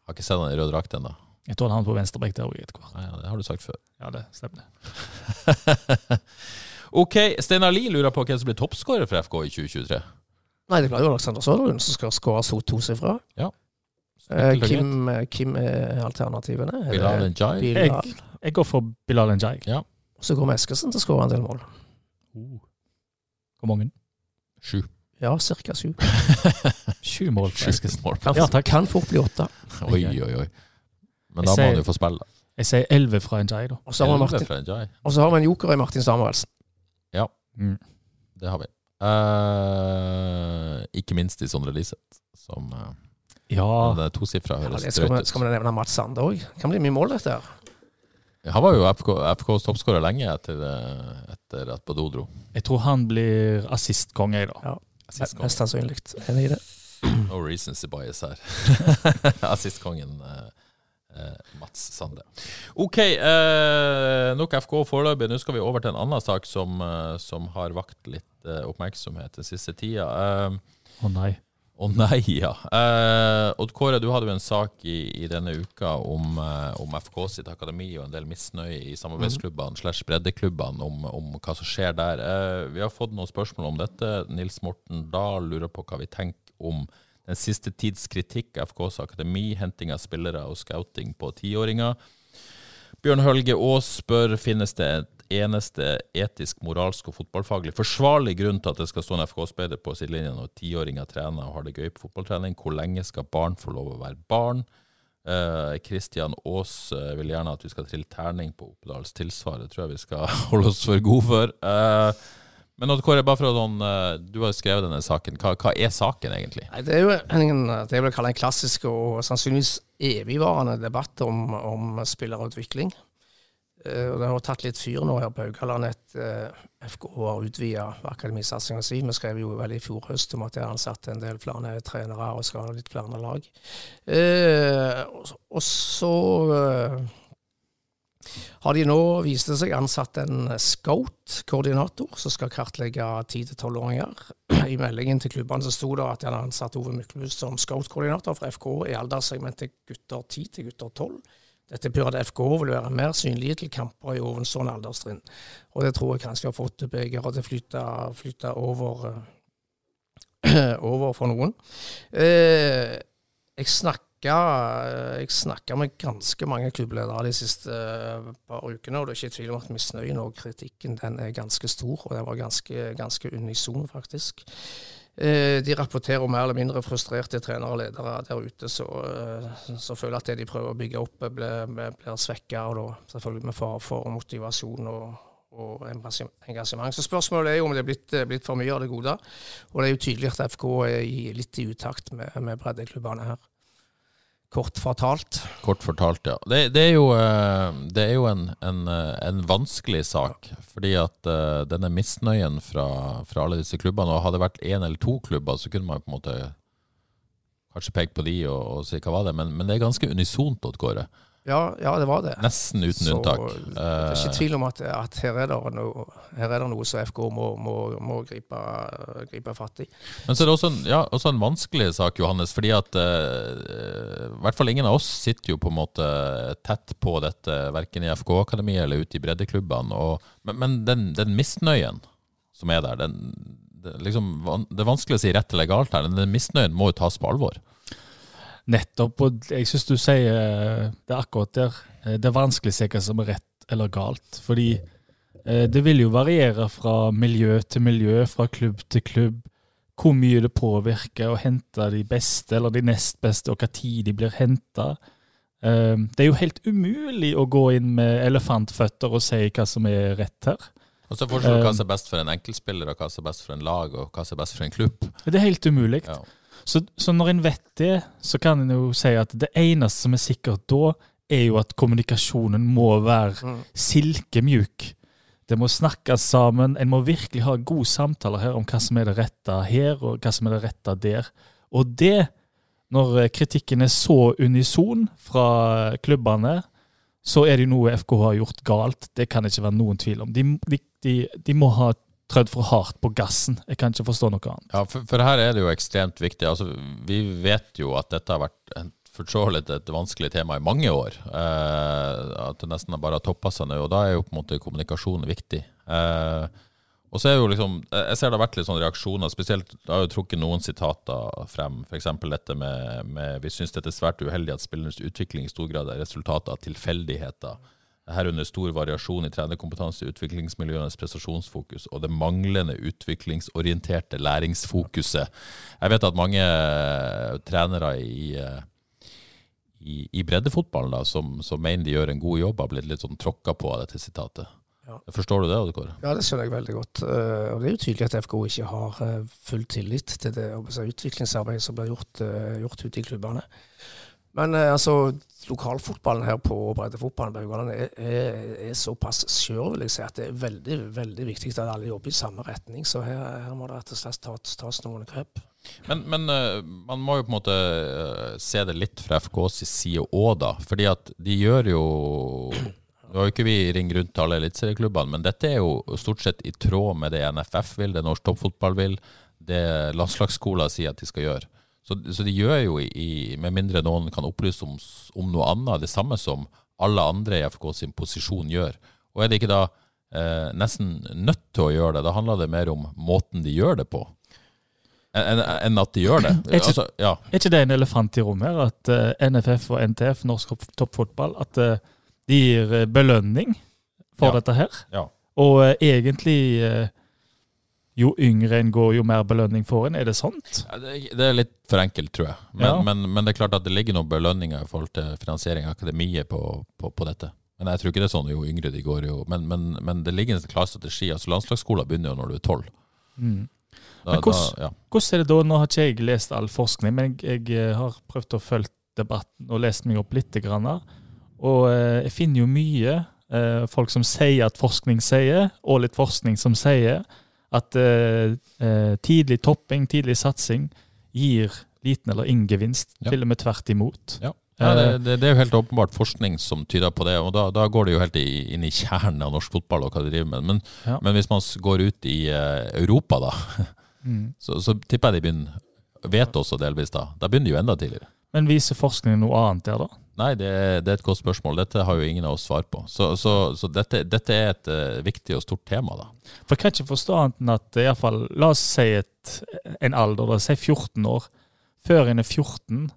Har ikke sett han i rød drakt ennå. Jeg tror han på venstrebekk der òg etter hvert. Ja, Det har du sagt før. Ja, det stemmer. (laughs) ok, Steinar Lie lurer på hvem som blir toppskårer for FK i 2023. Nei, det blir jo Alexander Søderlund som skal skåre to tosifra. Ja. Eh, Kim, eh, Kim er alternativene. Er Bilal Njay. Bilal. Jeg, jeg går for Bilal Njay. Så kommer Eskesen til å skåre en del mål. Hvor mange? Sju. Ja, ca. sju. Sju mål for Eskilsen. Kan, Ja, kan fort bli åtte. Oi, oi, oi. Men da må han jo få spille. Jeg sier elleve fra Njay, da. Og så har vi Martin- fra Njay. og så har vi en joker i Martin Samuelsen. Mm. Det har vi. Uh, ikke minst i Sondre Liseth, som uh, Ja, det er tosifra Ja, høres drøyt skal vi nevne Mats Sande òg? Kan bli mye mål, dette her. Han var jo FK, FKs toppskårer lenge etter, eh, etter at Badou dro. jeg tror han blir assistkonge, da. Ja. Sist gang. Mest sannsynlig. Enig i det. No reasons to bias her. (laughs) Assistkongen eh, eh, Mats Sande. OK, eh, nok FK foreløpig. Nå skal vi over til en annen sak som, eh, som har vakt litt eh, oppmerksomhet den siste tida. Eh, Å nei. Å nei, ja. Eh, Odd Kåre, du hadde jo en sak i, i denne uka om, eh, om FK sitt akademi og en del misnøye i samarbeidsklubbene slash breddeklubbene om, om hva som skjer der. Eh, vi har fått noen spørsmål om dette. Nils Morten Dahl lurer på hva vi tenker om Den siste tids kritikk av FKs akademi, henting av spillere og scouting på tiåringer. Bjørn Hølge Aas spør finnes det et eneste etisk, moralsk og fotballfaglig forsvarlig grunn til at det skal stå en FK-speider på sidelinja når tiåringer trener og har det gøy på fotballtrening. Hvor lenge skal barn få lov å være barn? Kristian eh, Aas eh, vil gjerne at vi skal trille terning på Oppedals tilsvar. Det tror jeg vi skal (laughs) holde oss for gode for. Eh, men Kåre, bare for å sånn, eh, Du har skrevet denne saken. Hva, hva er saken, egentlig? Nei, det er jo en, det jeg vil kalle en klassisk og sannsynligvis evigvarende debatt om, om spillerutvikling. Og Det har tatt litt fyr nå her på Haugaland etter uh, FK har utvida akademisatsinga si. Vi skrev jo vel i fjor høst om at de har ansatt en del flere trenere og skal ha litt flere lag. Uh, og så har de nå, vist det seg, ansatt en scout-koordinator som skal kartlegge 10-12-åringer. I meldingen til klubbene så sto det at de hadde ansatt Ove Myklebust som scout-koordinator for FK i alderssegmentet gutter 10 til gutter 12. Dette burde FK vil være mer synlige til kamper i ovenstående alderstrinn. Og det tror jeg kanskje har fått begeret til å flytte, flytte over, (clears throat) over for noen. Eh, jeg snakker jeg med ganske mange klubbledere de siste uh, par ukene, og det er ikke tvil om at misnøyen og kritikken den er ganske stor, og den var ganske, ganske unison, faktisk. Uh, de rapporterer om mer eller mindre frustrerte trenere og ledere der ute som uh, føler at det de prøver å bygge opp, blir, blir svekka, og da selvfølgelig med fare for motivasjon og, og engasjement. Så spørsmålet er jo om det er blitt, blitt, for mye av det gode. Og det er jo tydelig at FK er litt i utakt med, med breddeklubbene her. Kort fortalt. Kort fortalt, ja. Det, det er jo, eh, det er jo en, en, eh, en, vanskelig sak. Fordi at uh, denne misnøyen fra, fra, alle disse klubbene Og hadde det vært én eller to klubber, så kunne man på en måte kanskje peke på de og, og si hva var det, men, men det er ganske unisont, Odd Kåre. Ja, ja, det var det. Nesten uten så, unntak. Det er ikke tvil om at, at her, er noe, her, er det noe, som FK må, må, må gripe, gripe, fatt i. Men så er det også en, ja, også en vanskelig sak, Johannes. fordi at uh, i hvert fall ingen av oss sitter jo på en måte tett på dette, verken i FK-akademiet eller ute i breddeklubbene. Og, men, men den, den, misnøyen som er der, den, det, liksom, det er vanskelig å si rett eller galt her, men den misnøyen må jo tas på alvor. Nettopp. Og jeg syns du sier eh, det akkurat der. Eh, det er vanskelig å se hva som er rett eller galt. Fordi eh, det vil jo variere fra miljø til miljø, fra klubb til klubb, hvor mye det påvirker å hente de beste eller de nest beste, og hva tid de blir henta. Det er jo helt umulig å gå inn med elefantføtter og si hva som er rett her. Og så forskjell hva som er best for en enkeltspiller, og hva som er best for en lag, og hva som er best for en klubb. Det er helt umulig. Ja. Så, så, når en vet det, så kan en jo si at det eneste som er sikkert da, er jo at kommunikasjonen må være mm. silkemjuk. Det må snakkes sammen. En må virkelig ha gode samtaler her om hva som er det rette her, og hva som er det rette der. Og det, når kritikken er så unison fra klubbene, så er det jo noe FK har gjort galt. Det kan det ikke være noen tvil om. De, de, de, de må ha trødd for hardt på gassen. Jeg kan ikke forstå noe annet. Ja, for, for her er det jo ekstremt viktig. Altså, vi vet jo at dette har vært en et vanskelig tema i mange år. Eh, at det nesten bare har toppa seg nå. Og da er jo på en måte kommunikasjon viktig. Eh, og så er jo liksom, Jeg ser det har vært litt sånne reaksjoner, spesielt det har jo trukket noen sitater frem. F.eks. dette med, med Vi syns det er svært uheldig at spillernes utvikling i stor grad er resultatet av tilfeldigheter herunder stor variasjon i trenerkompetanse, utviklingsmiljøenes prestasjonsfokus og det manglende utviklingsorienterte læringsfokuset. Jeg vet at mange eh, trenere i, eh, i, i breddefotballen da, som, som, mener de gjør en god jobb, har blitt litt sånn tråkka på av dette sitatet. Ja. Forstår du det? Kåre? Ja, det skjønner jeg veldig godt. Eh, og Det er jo tydelig at FK ikke har full tillit til det utviklingsarbeidet som blir gjort, gjort ute i klubbene. Men altså, lokalfotballen her på breddefotballen på Haugaland er, er, er, såpass skjør, vil jeg si, at det er veldig veldig viktig at alle jobber i samme retning. Så her, her må det rett og slett tas, tas noen grep. Men, men uh, man må jo på en måte uh, se det litt fra FKs side òg, da. Fordi at de gjør jo (clears throat) Nå har jo ikke vi ringt rundt til alle eliteserieklubbene, men dette er jo stort sett i tråd med det NFF vil, det norsk toppfotball vil, det landslagsskoler sier at de skal gjøre. Så, så, de gjør jo, i, med mindre noen kan opplyse om, om, noe annet, det samme som alle andre i FK sin posisjon gjør. Og er de ikke da eh, nesten nødt til å gjøre det? Da handler det mer om måten de gjør det på. enn en at de gjør det. Er ikke- Altså, ja. Er ikke det en elefant i rommet her? At uh, NFF og NTF, Norsk Toppfotball, at uh, de gir eh, belønning for Ja. dette her? Ja. Og uh, egentlig eh, jo yngre en går, jo mer belønning får en. Er det sant? Ja, Det det er litt for enkelt, tror jeg. Men, Ja. men, men det er klart at det ligger noen belønninger i forhold til finansiering av akademiet på, på, på dette. Men jeg tror ikke det er sånn jo yngre de går. Jo. Men, men, men det ligger en klar strategi. altså Landslagsskolen begynner jo når du er tolv. Mm. Da, Men hvordan- da, ja. Hvordan er det da? Nå har ikke jeg lest all forskning, men jeg, jeg eh, har prøvd å følge debatten og lest meg opp litt. Grann, og eh, jeg finner jo mye eh, folk som sier at forskning sier, og litt forskning som sier at eh, eh, tidlig topping, tidlig satsing, gir liten eller ingen gevinst. Ja. Til og med tvert imot. Ja. Ja, det, det, det er jo helt åpenbart forskning som tyder på det, og da, da går det jo helt i, inn i kjernen av norsk fotball og hva de driver med. Men, Ja. men hvis man går ut i uh, Europa, da, (laughs) Mm. så, så tipper jeg de begynner Vet også delvis da. Da begynner de jo enda tidligere. Men viser forskningen noe annet der, da? Nei, det, det er et godt spørsmål. Dette har jo ingen av oss svar på. Så, så, så dette, dette er et uh, viktig og stort tema, da. For jeg kan ikke forstå annet enn at iallfall la oss si et, en alder, da, si 14 år. Før en er 14,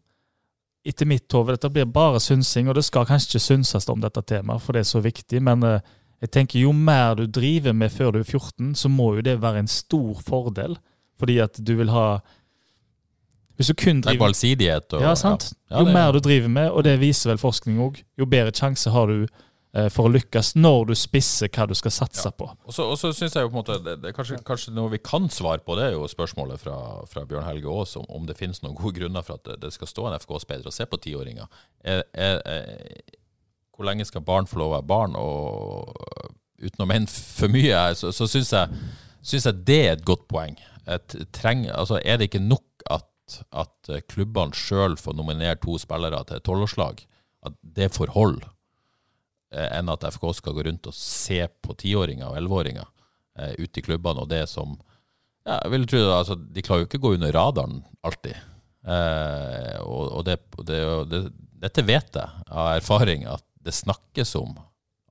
etter mitt hode, dette blir bare synsing, og det skal kanskje ikke synses om dette temaet, for det er så viktig, men uh, jeg tenker jo mer du driver med før du er 14, så må jo det være en stor fordel, fordi at du vil ha Hvis du kun er driver allsidighet og Ja, sant? Ja, Jo det- mer du driver med, og det viser vel forskning òg, jo bedre sjanse har du eh, for å lykkes når du spisser hva du skal satse på. Og så, og så synes jeg jo på en måte det, det kanskje, kanskje noe vi kan svare på, det er jo spørsmålet fra, fra Bjørn Helge Aas om, om det finnes noen gode grunner for at det, det skal stå en FK-speider og se på tiåringer. Er, er, er, hvor lenge skal barn få lov å være barn? Og uten å mene for mye, så, så syns jeg, synes jeg det er et godt poeng. Et, treng, altså, er det ikke nok at, at klubbene sjøl får nominere to spillere til tolvårslag? At det får hold? eh, enn at FK skal gå rundt og se på tiåringer og elleveåringer eh, ute i klubbene, og det som ja, jeg vil tro altså, De klarer jo ikke å gå under radaren alltid. Eh, og og det, det, det, dette vet jeg av erfaring, at det snakkes om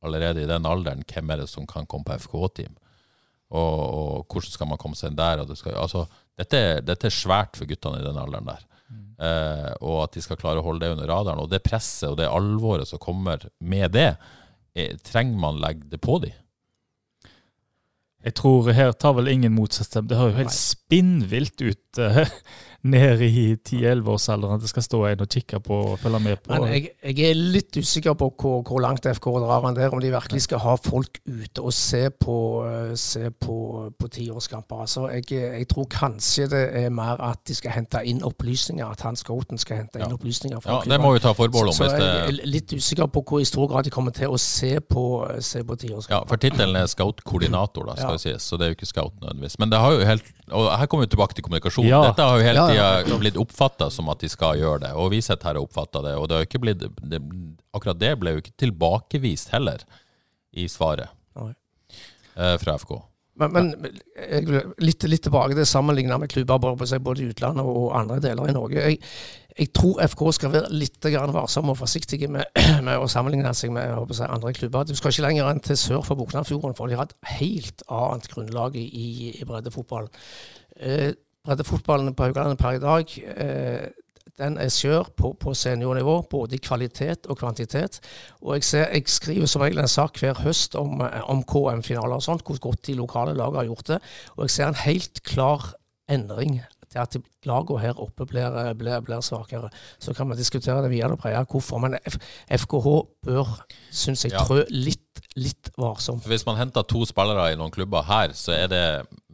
allerede i den alderen hvem er det som kan komme på FK-team. Og, og hvordan skal man komme seg inn der? Det skal, altså, dette, dette er svært for guttene i den alderen der. Eh, og at de skal klare å holde det under radaren. Og det presset og det alvoret som kommer med det, er, trenger man legge det på dem? Jeg tror her tar vel ingen motsatt Det høres jo helt spinnvilt ut nede i 10-11-årsalderen at det skal stå en og kikke på og følge med på. Men jeg, jeg er litt usikker på hvor, hvor langt FK drar han der, om de virkelig skal ha folk ute og se på, eh, se på, på tiårskamper. Altså, jeg, jeg tror kanskje det er mer at de skal hente inn opplysninger, at han scouten skal hente inn Ja. opplysninger Ja, Det må vi ta forbehold om. Så, så hvis jeg er litt usikker på hvor i stor grad de kommer til å se på, se på tiårskamper. ja, For tittelen er scout-koordinator, da, skal Ja. vi si, så det er jo ikke scout nødvendigvis. Men det har jo helt, og her kommer vi tilbake til kommunikasjon. Ja. Dette har jo hele Ja, har blitt oppfatta som at de skal gjøre det, og vi sitter her og oppfatter det. Og det har ikke blitt, det, akkurat det ble jo ikke tilbakevist heller i svaret eh, fra FK. Men, men litt, litt tilbake til sammenligna med klubber både, seg, i utlandet og andre deler i Norge. Jeg, jeg tror FK skal være litt varsomme varsom og forsiktige med, (clears throat) med å sammenligne seg med å andre klubber. Du skal ikke lenger enn til sør for Boknafjorden, for de har et helt annet grunnlag i, i, i breddefotballen. Eh, breddefotballen på Haugalandet per i dag eh, den er skjør på, på seniornivå, både i kvalitet og kvantitet. Og jeg, ser, jeg skriver som regel en sak hver høst om, eh, om KM-finaler og sånt, hvor godt de lokale lagene har gjort det. Og jeg ser en helt klar endring til at lagene her oppe blir, eh, blir, blir svakere. Så kan man diskutere det videre og breie hvorfor. Men F FKH bør, syns jeg, trø litt, litt varsomt. Hvis man henter to spillere i noen klubber her, så er det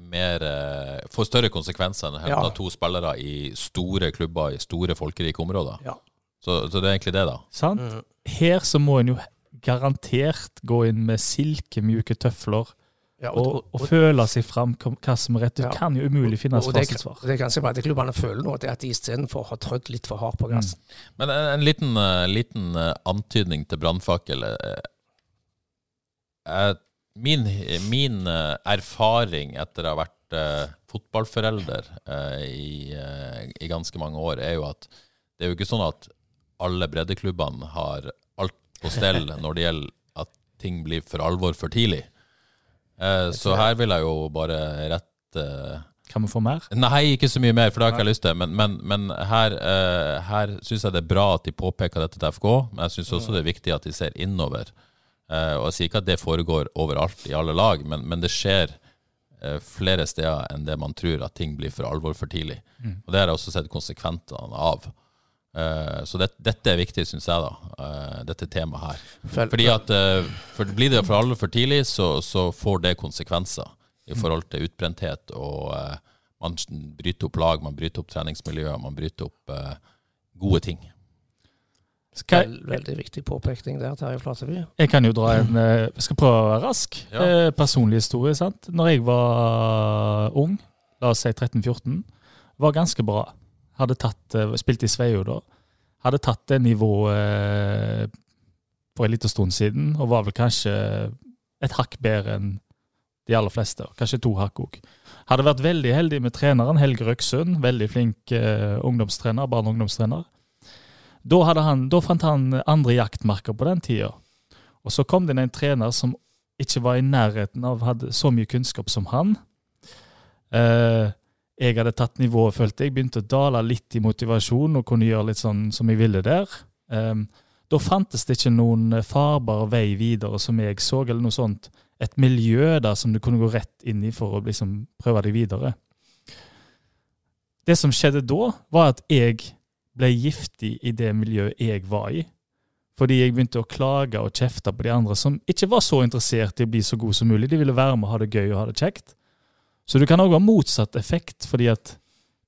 mer eh, får større konsekvenser enn å hente Ja. to spillere i store klubber i store folkerike områder. Ja. Så, så det er egentlig det, da. Sant? Mm. Her så må en jo garantert gå inn med silkemjuke tøfler Ja, og, og føle seg fram hva som er rett. Du Ja. kan jo umulig finne fasitsvar. det, det er kanskje bare at klubbene føler nå, det at de istedenfor har trødd litt for hardt på gassen. Men en, en liten, uh, liten uh, antydning til brannfakkel. eh, min, min eh, erfaring etter å ha vært uh, fotballforelder uh, i, uh, i ganske mange år, er jo at det er jo ikke sånn at alle breddeklubbene har alt på stell (laughs) når det gjelder at ting blir for alvor for tidlig. Så her vil jeg jo bare rette Kan vi få mer? Nei, ikke så mye mer, for det har ikke jeg lyst til. Men, men, men her, uh, her syns jeg det er bra at de påpeker dette til FK, men jeg syns også det er viktig at de ser innover. Uh, og Jeg sier ikke at det foregår overalt i alle lag, men, men det skjer uh, flere steder enn det man tror, at ting blir for alvor for tidlig. Mm. Og Det har jeg også sett konsekventene av. så det, dette er viktig, syns jeg, da, dette temaet her. Fordi at for Blir det for alvor for tidlig, så, så får det konsekvenser i forhold til utbrenthet. Og uh, man bryter opp lag, man bryter opp treningsmiljøer, man bryter opp uh, gode ting. Skal, veldig viktig påpekning der, Terje Flateby. Jeg kan jo dra en Jeg eh, skal prøve å være rask. Ja. personlig historie. sant? Når jeg var ung, la oss si 13-14, var ganske bra. Hadde tatt, Spilt i Sveio da. Hadde tatt det nivået for en liten stund siden, og var vel kanskje et hakk bedre enn de aller fleste. Kanskje to hakk òg. Hadde vært veldig heldig med treneren Helge Røksund. Veldig flink eh, ungdomstrener, barne- og ungdomstrener. Da, han, da, fant han andre jaktmarker på den tida. Og så kom det inn en trener som ikke var i nærheten av hadde så mye kunnskap som han. Eh, jeg hadde tatt nivået, følte jeg. Begynte å dale litt i motivasjon og kunne gjøre litt sånn som jeg ville der. Eh, da fantes det ikke noen farbar vei videre som jeg så, eller noe sånt et miljø da, som du kunne gå rett inn i for å liksom prøve deg videre. Det som skjedde da, var at jeg ble giftig i det miljøet jeg var i. Fordi jeg begynte å klage og kjefte på de andre som ikke var så interessert i å bli så god som mulig. De ville være med og ha det gøy og ha det kjekt. Så det kan òg ha motsatt effekt, fordi at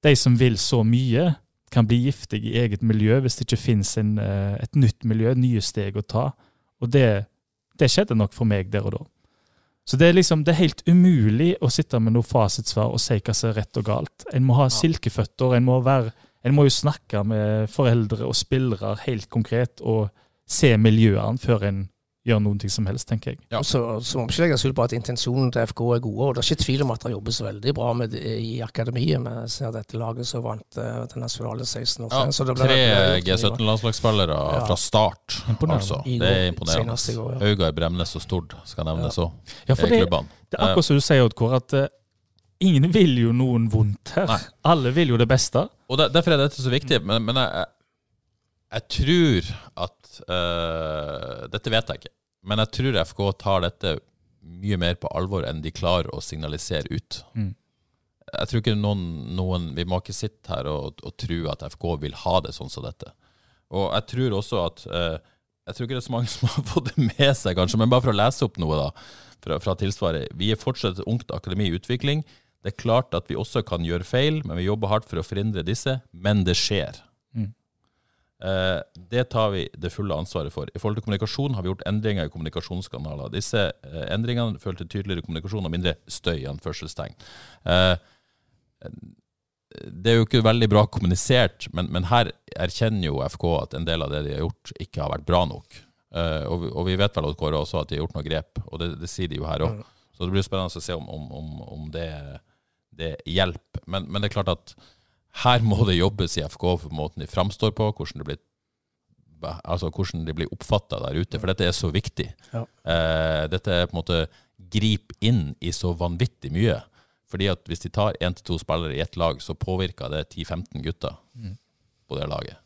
de som vil så mye, kan bli giftige i eget miljø hvis det ikke finnes en, eh, et nytt miljø, nye steg å ta. Og det, det skjedde nok for meg der og da. Så det er liksom, det er helt umulig å sitte med noe fasitsvar og si hva som er rett og galt. En må ha silkeføtter, en må, være, en må jo snakke med foreldre og spillere helt konkret og se miljøene før en gjør noen ting som helst, tenker jeg. Ja. Så, så må vi ikke legge skjul på at intensjonen til FK er gode. og Det er ikke tvil om at det jobbes veldig bra med det i akademiet. Vi ser dette laget som vant uh, den nasjonale 16 år ja, Tre G17-landslagsspillere ja. fra start, altså. Det er imponerende. Ja. i Bremnes og Stord skal nevnes òg. Ja. ja, det, det, er akkurat som du sier, Oddkår, at uh, ingen vil jo noen vondt her. Nei. Alle vil jo det beste. Og der, Derfor er dette så viktig. Men, men jeg, jeg, tror at uh, Dette vet jeg ikke. Men jeg tror FK tar dette mye mer på alvor enn de klarer å signalisere ut. Mm. Jeg tror ikke noen, noen, Vi må ikke sitte her og, og, tro at FK vil ha det sånn som dette. Og jeg tror også at uh, Jeg tror ikke det er så mange (laughs) som har fått det med seg, kanskje, men bare for å lese opp noe da, fra, fra tilsvaret. Vi er fortsatt et ungt akademi i utvikling. Det er klart at vi også kan gjøre feil, men vi jobber hardt for å forhindre disse. Men det skjer. Eh, det tar vi det fulle ansvaret for. I forhold til kommunikasjon har vi gjort endringer i kommunikasjonskanaler. Disse eh, endringene fører til tydeligere kommunikasjon og mindre støy. anførselstegn. Eh, det er jo ikke veldig bra kommunisert, men, men, her erkjenner jo FK at en del av det de har gjort, ikke har vært bra nok. og, vi, og, vi vet vel Kåre også at de har gjort noen grep, og det, det sier de jo her òg. Mm. Så det blir spennende å se om, om, om det, det hjelper. Men, men, det er klart at her må det jobbes i FK for måten de framstår på, hvordan det blir altså hvordan de blir oppfatta der ute, for dette er så viktig. Ja. Eh, dette er på en måte grip inn i så vanvittig mye. Fordi at hvis de tar én til to spillere i ett lag, så påvirker det 10-15 gutter mm. på det laget.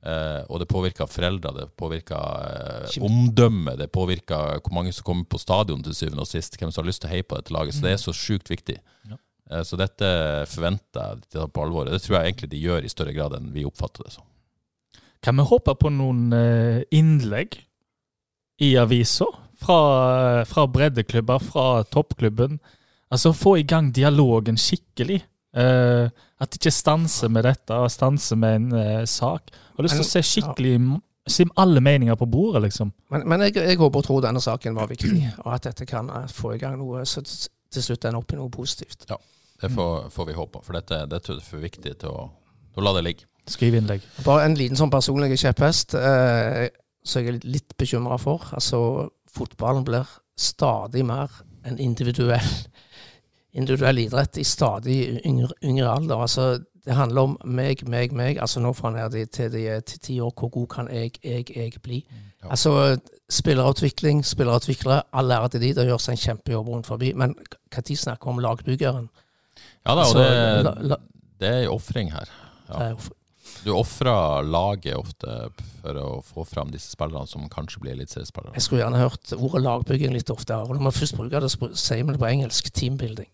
Eh, og det påvirker foreldre, det påvirker eh, omdømmet, det påvirker hvor mange som kommer på stadion til syvende og sist, hvem som har lyst til å heie på dette laget. Så det er så sjukt viktig. Ja. Eh, så dette forventer jeg de tar på alvor. Det tror jeg egentlig de gjør i større grad enn vi oppfatter det som. Kan vi håpe på noen eh, innlegg i avisa fra, fra breddeklubber, fra toppklubben? Altså få i gang dialogen skikkelig. Uh, at ikke stanser med dette, og stanser med en uh, sak. Jeg har lyst til å se skikkelig se alle meninger på bordet, liksom. Men, men jeg, jeg, håper og tror denne saken var viktig, og at dette kan få i gang noe så til slutt ender opp i noe positivt. Ja. Det får, får vi håpe, for dette, dette, er for viktig til å, til å la det ligge. Skriv innlegg. Bare en liten sånn personlig kjepphest eh, som jeg er litt bekymra for. Altså, fotballen blir stadig mer en individuell, (laughs) individuell idrett i stadig yngre, yngre alder. Altså, det handler om meg, meg, meg. Altså Nå fra ned til de til ti år, hvor god kan jeg, jeg, jeg bli? Ja. Altså Spillerutvikling, spillerutviklere, all ære til de, det gjøres en kjempejobb rundt forbi. Men når snakker vi om lagbyggeren? Ja da, og Så, det, det er en ofring her. Ja. Du ofrer laget ofte for å få fram disse spillerne som kanskje blir eliteseriespillere. Jeg skulle gjerne hørt ordet lagbygging litt oftere. Og når man først bruker det, så sier vi det på engelsk. Teambuilding.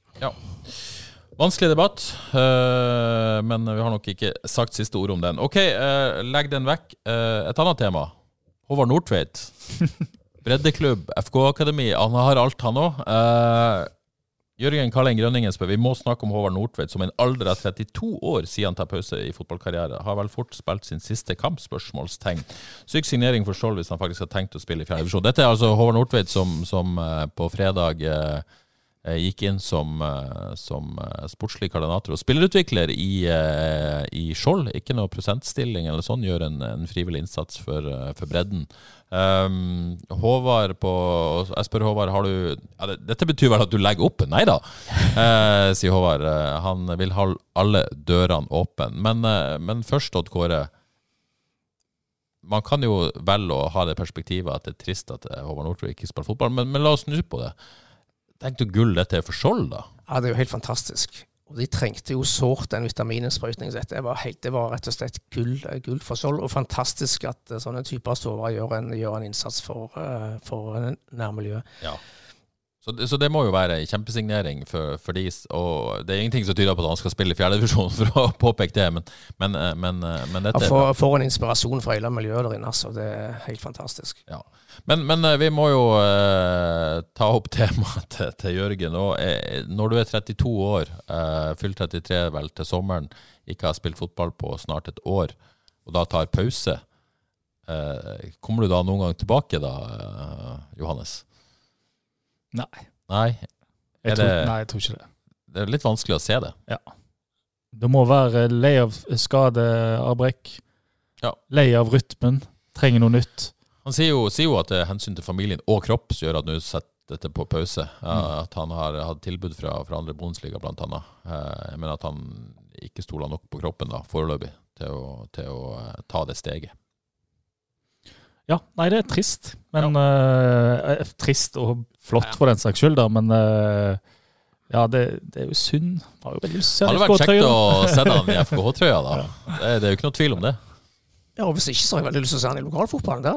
Vanskelig debatt, eh, men vi har nok ikke sagt siste ord om den. Ok, eh, legg den vekk. Eh, et annet tema. Håvard Nordtveit. (laughs) Breddeklubb, FK-akademi. Han har alt, han òg. Jørgen Kallen Grønningen spør vi må snakke om Håvard Nordtveit, som i en alder av 32 år siden han tar pause i fotballkarriere. Har vel fort spilt sin siste kamp? spørsmålstegn. Syk signering for Skjold hvis han faktisk har tenkt å spille i fjerde divisjon. Dette er altså Håvard Nordtveit som, som eh, på fredag eh, eh, gikk inn som, som sportslig koordinator og spillerutvikler i, i Skjold. Ikke noe prosentstilling eller sånn, gjør en, en frivillig innsats for, for bredden. Um, Håvard på Jeg spør Håvard, har du ja, det, Dette betyr vel at du legger opp? Nei da, uh, sier Håvard. Uh, han vil ha alle dørene åpne. Men, uh, men først, Odd Kåre. Man kan jo velge å ha det perspektivet at det er trist at eh, Håvard Nordtveit ikke spiller fotball, men, men la oss snu på det. Tenk du gull dette er for Skjold, da? Ja, det er jo helt fantastisk. Og de trengte jo sårt den vitamininnsprøytningen. Dette var, helt, det var rett og slett gull, eh, gull for Skjold. Og fantastisk at eh, sånne typer stover gjør en, gjør en innsats for, eh, for nærmiljøet. Ja. Så det, så det må jo være en kjempesignering for, for de, og det er ingenting som tyder på at han skal spille i fjerdedivisjon, for å påpeke det, men, men, men, men Ja, dette for, for en inspirasjon fra hele miljøet der inne. altså. Det er helt fantastisk. Ja. Men, men eh, vi må jo eh, ta opp (laughs) temaet til, til Jørgen. Og, eh, når du er 32 år, eh, fylt 33 vel til sommeren, ikke har spilt fotball på snart et år, og da tar pause, eh, kommer du da noen gang tilbake da, eh, Johannes? Nei. Nei? Jeg tror, det- nei, jeg tror ikke det. Det er litt vanskelig å se det. Ja. Du må være lei av skadeavbrekk, Ja. lei av rytmen, trenger noe nytt. Han sier jo, sier jo at det er hensyn til familien og kropp som gjør at nå setter dette på pause. Ja, At han har hatt tilbud fra, fra andre Bundesliga, blant annet. Eh, Men at han ikke stoler nok på kroppen da, foreløpig til å, til å eh, ta det steget. Ja, nei, det er trist. Men eh, Trist og flott for den saks skyld, da, men eh, ja, det, det er jo synd. Har jo Det hadde vært kjekt å sende han i (laughs) FKH-trøya, da. Det, det er jo ikke noe tvil om det. Ja, og Hvis ikke så har jeg veldig lyst til å se han i lokalfotballen. der.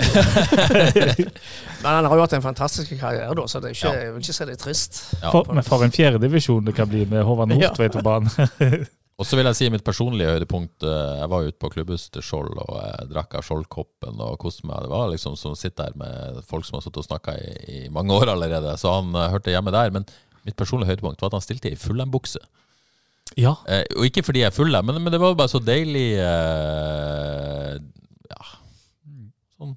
(laughs) Men han har jo hatt en fantastisk karriere, da, så det er ikke, jeg vil ikke si det er trist. Ja. For, men for en fjerdedivisjon det kan bli med Håvard Nordtveit på banen. (laughs) Og så vil jeg si mitt personlige høydepunkt. eh, Jeg var ute på klubbhuset til Skjold og jeg drakk av Skjold-koppen og koste meg. Det var liksom som å sitte her med folk som har sittet og snakka i, i mange år allerede. Så han eh, hørte hjemme der. Men mitt personlige høydepunkt var at han stilte i fullembukse. Ja. Eh, og ikke fordi jeg er full, men, men det var bare så deilig eh, Ja, sånn.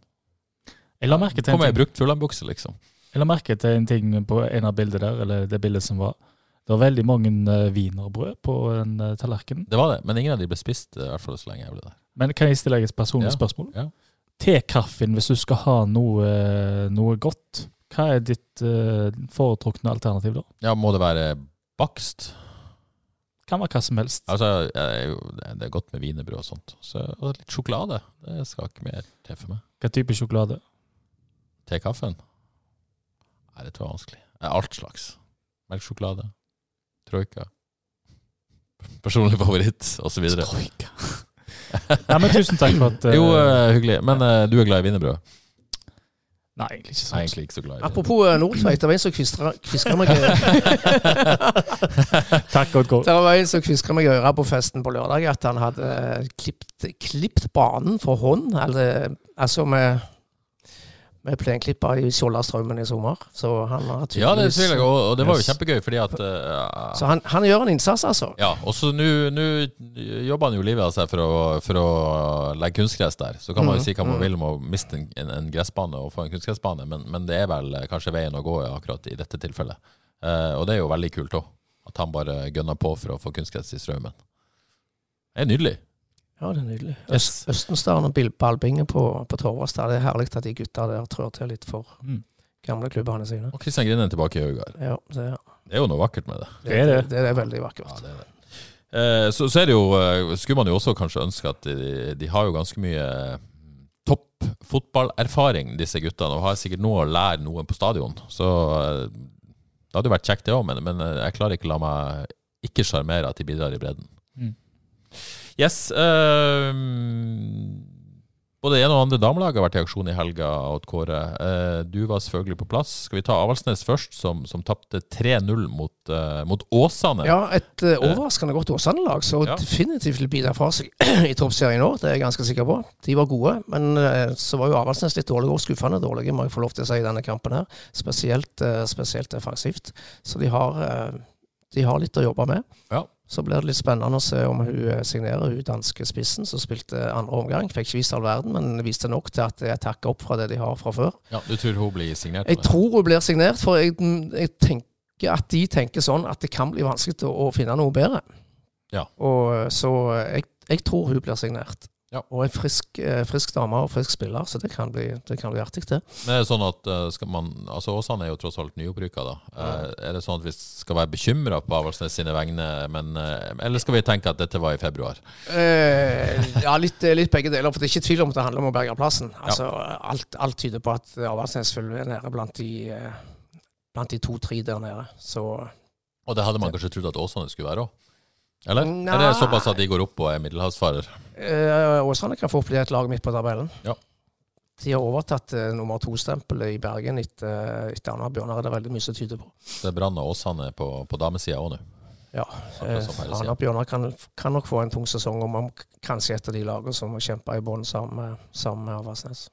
Jeg la merke til en Kom jeg i ting. brukt fullandbukse, liksom. Jeg la merke til en ting på en av bildene der, eller det bildet som var. Det var veldig mange uh, wienerbrød på en uh, tallerken. Det var det, men ingen av de ble spist, eh, i hvert fall så lenge jeg ble der. Men kan jeg stille deg et personlig Ja, spørsmål? ja. Tekaffen, kaffen, hvis du skal ha noe, eh, noe godt, hva er ditt uh, foretrukne alternativ da? Ja, må det være bakst? Kan være hva som helst. Altså, jeg det er godt med wienerbrød og sånt. Så, og litt sjokolade. Det skal ikke mer til for meg. Hva type sjokolade? Til kaffen? Nei, det tror jeg er vanskelig. Alt slags. Melkesjokolade. Troika. (laughs) Personlig favoritt, osv. Troika. (laughs) Nei, men tusen takk for at uh, (laughs) Jo, uh, hyggelig. Men uh, du er glad i wienerbrød? Nei, egentlig ikke sant. sånn. egentlig ikke så glad i det. Apropos uh, Nordtveit, det var en som kviskra meg (laughs) Takk, Odd Kåre. Det var en som kviskra meg i øret på festen på lørdag at han hadde eh, klipt, klipt banen for hånd. Eller, altså med, med plenklippa i Skjoldastraumen i sommer. Så han har Ja, det tviler jeg, og, det var jo kjempegøy, fordi at uh, Så han, han gjør en innsats, altså. Ja, og så nå jobber han jo livet av seg for å, for å legge kunstgress der. Så kan man jo Mhm, si hva man mhm. vil om å miste en, en, en gressbane og få en kunstgressbane, men, men det er vel eh, kanskje veien å gå akkurat i dette tilfellet. Uh, og det er jo veldig kult òg, at han bare gønner på for å få kunstgress i strømmen. Det er nydelig. Ja, det er nydelig. Yes. Øst, Østenstaden og Bil- ballbinge på, på Torvastad. Det er herlig at de gutta der trår til litt for Mm. gamle klubbene sine. Og Kristian Grinden tilbake i Øygard. Ja, det, Det er jo noe vakkert med det. det, er det. det, er veldig vakkert. Ja, det er det. Eh, så, så er det jo, eh, skulle man jo også kanskje ønske at de, de har jo ganske mye mm, topp fotballerfaring, disse guttene, og har sikkert noe å lære noen på stadion. Så eh, det hadde jo vært kjekt, det òg, men, men eh, jeg klarer ikke å la meg ikke sjarmere at de bidrar i bredden. Mm. Yes. Uh, både det ene og andre damelag har vært i aksjon i helga. Odd Kåre. Uh, du var selvfølgelig på plass. Skal vi ta Avaldsnes først, som, som tapte 3-0 mot, uh, mot Åsane? Ja, et uh, overraskende godt Åsane-lag, som Ja. definitivt vil bidra fra seg (clears throat) i toppserien nå. Det er jeg ganske sikker på. De var gode, men eh, så var jo Avaldsnes litt dårlige, og skuffende dårlige, må jeg få lov til å si i denne kampen her. Spesielt, eh, spesielt defensivt. Så de har, eh, de har litt å jobbe med. Ja. Så blir det litt spennende å se om hun eh, signerer hun danske spissen som spilte andre omgang. Fikk ikke vist all verden, men viste nok til at jeg takker opp fra det de har fra før. Ja, Du tror hun blir signert? Jeg tror hun blir signert, for jeg, jeg tenker at de tenker sånn at det kan bli vanskelig å, å finne noe bedre. Ja. Og Så jeg, jeg tror hun blir signert. Ja. Og en frisk, eh, frisk dame og frisk spiller, så det kan bli, det kan bli artig, det. Men er det sånn at eh, skal man, altså Åsane er jo tross alt nyopprykka, da. Ja. er det sånn at vi skal være bekymra på Avaldsnes sine vegne, men, eh, eller skal vi tenke at dette var i februar? Eh, ja, litt, litt begge deler. For det er ikke tvil om at det handler om å berge plassen. Altså, alt, alt tyder på at Avaldsnes følger nede blant de, eh, blant de to-tre der nede. Så Og det hadde man kanskje trodd at Åsane skulle være òg? Eller? Nei. Er det såpass at de går opp og er middelhavsfarer? Eh, Åsane kan fort bli et lag midt på tabellen. Ja. De har overtatt uh, nummer to-stempelet i Bergen etter, et Anna Bjørnar. Er det veldig mye som tyder på. Det er Brann og Åsane på, på damesida òg nå. Ja, eh. Anna Bjørnar kan, kan nok få en tung sesong om han kanskje et av de lagene som kjemper i bånn sammen, med- Avaldsnes.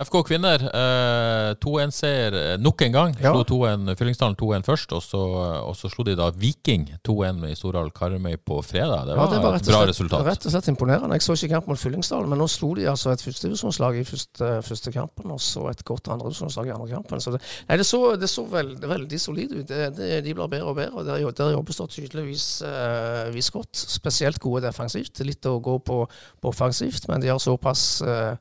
FK kvinner, eh, 2-1-seier eh, nok en gang. Ja. Slo 2-1 Fyllingsdalen 2-1 først, og så, og så slo de da Viking 2-1 i Storhall Karmøy på fredag. Det Ja, var, et bra slett, resultat. rett og slett imponerende. Jeg så ikke kamp mot Fyllingsdalen, men nå slo de altså et førstedivisjonslag i første, første kampen, og så et godt andredivisjonslag i andre kampen. Så det, nei, det så, det så veld, veldig solid ut. Det, det, de blir bedre og bedre, og der, der jobbes det tydeligvis eh, vis godt. Spesielt gode defensivt. Det litt å gå på, på offensivt, men de har såpass eh,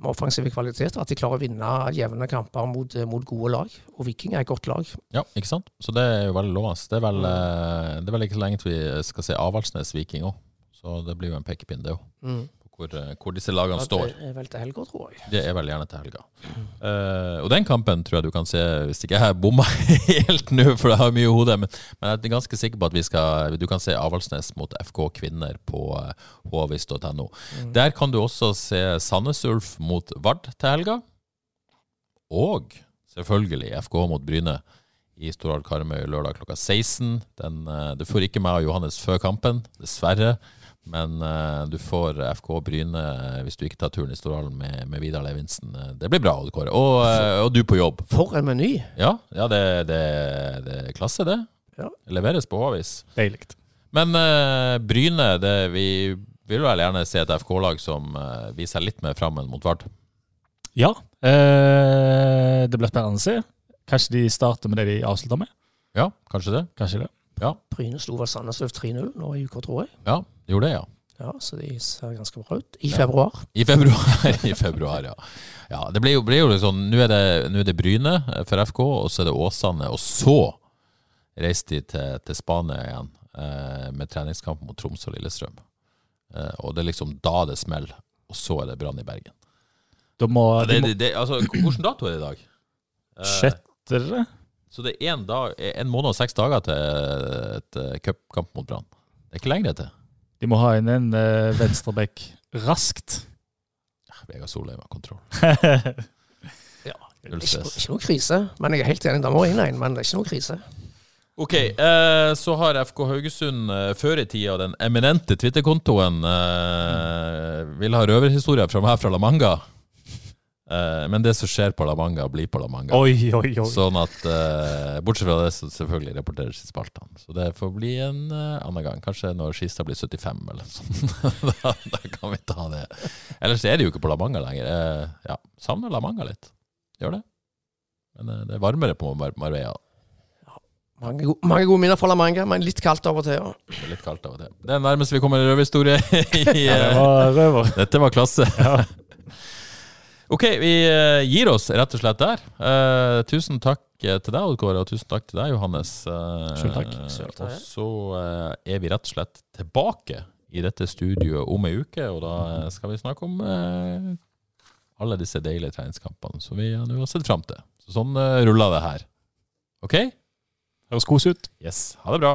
med offensive kvaliteter at de klarer å vinne jevne kamper mot, mot gode lag. Og Viking er et godt lag. Ja, ikke sant? Så det er jo veldig lovende. Det er vel, eh, det er vel ikke så lenge til vi skal se Avaldsnes Viking òg. Så det blir jo en pekepinn, det òg. Hvor, eh, hvor disse lagene står. Det er vel til helga, tror jeg. Det er vel gjerne til helga. Eh, og den kampen tror jeg du kan se, hvis ikke jeg bomma (laughs) helt nå, for jeg har mye i hodet, men, men jeg er ganske sikker på at vi skal, du kan se Avaldsnes mot FK Kvinner på uh, Mm. Der kan du også se Sandnes Ulf mot Vard til helga. Og selvfølgelig FK mot Bryne i Storhall Karmøy lørdag klokka 16. Den, eh, du får ikke meg og Johannes før kampen, dessverre. Men uh, du får FK Bryne eh, hvis du ikke tar turen i Storhallen med, med Vidar Levinsen. Eh, Det blir bra, Odd Kåre. Og, uh, og du på jobb. For en meny! Ja, ja det, det, det er klasse, det. Ja. Leveres på H-vis. Deilig. Men uh, Bryne, det, vi vil vel gjerne se et FK-lag som viser litt mer fram enn mot Vard. Ja. Eh, det blir spennende å se. Kanskje de starter med det de avslutter med. Ja, kanskje det. Kanskje det. Bryne slo vel Sandnes 3-0 nå i uka, tror jeg. Ja, gjorde det, ja. Ja, Så de ser ganske bra ut. I februar. I februar, (laughs) i februar ja. ja det blir jo, blir jo liksom Nå er det, nå er det Bryne for FK, og så er det Åsane. Og så reiser de til, til Spania igjen eh, med treningskamp mot Troms og Lillestrøm. Eh, og det er liksom da det smeller. Og så er det Brann i Bergen. De må, de det, må det, det, altså, hvordan dato er det i dag? Eh, Sjette? Så det er en, dag, en måned og seks dager til et cupkamp mot Brann. Det er ikke lenger til. De må ha inn en uh, venstreback raskt. Ja, Vegard Solheim har kontroll. (laughs) Ja, ikke, ikke noe krise, men jeg er helt enig. da må inn en, men det er ikke noe krise. Ok, eh, så har FK Haugesund eh, før i tida den eminente Twitter-kontoen eh, vil ha røverhistorier fra meg fra La Manga. Eh, men det som skjer på La Manga, blir på La Manga. Oi, oi, oi. Sånn at eh, Bortsett fra det, så selvfølgelig rapporteres i spaltene. Så det får bli en eh, annen gang. Kanskje når Skistad blir 75 eller noe sånt. (laughs) da, da kan vi ta det. Ellers er det jo ikke på La Manga lenger. Ja, savner La Manga litt. Gjør det. Men det er varmere på Mar Marbella. Mange, go mange gode minner fra La Manga, men litt kaldt av og til. Ja. Det er litt kaldt av og til. Det er nærmest vi kommer en røverhistorie. i, (laughs) Ja, det var røver. (laughs) Dette var klasse. Ja. Ok, vi eh, gir oss rett og slett der. Uh, tusen takk eh, til deg, Odd og tusen takk til deg, Johannes. Uh, Selv takk. Selv takk. Og så uh, er vi rett og slett tilbake i dette studioet om ei uke, og da skal vi snakke om alle disse deilige treningskampene som vi nå har sett fram til. Så sånn ruller det her. OK? Høres kos ut. Yes. Ha det bra.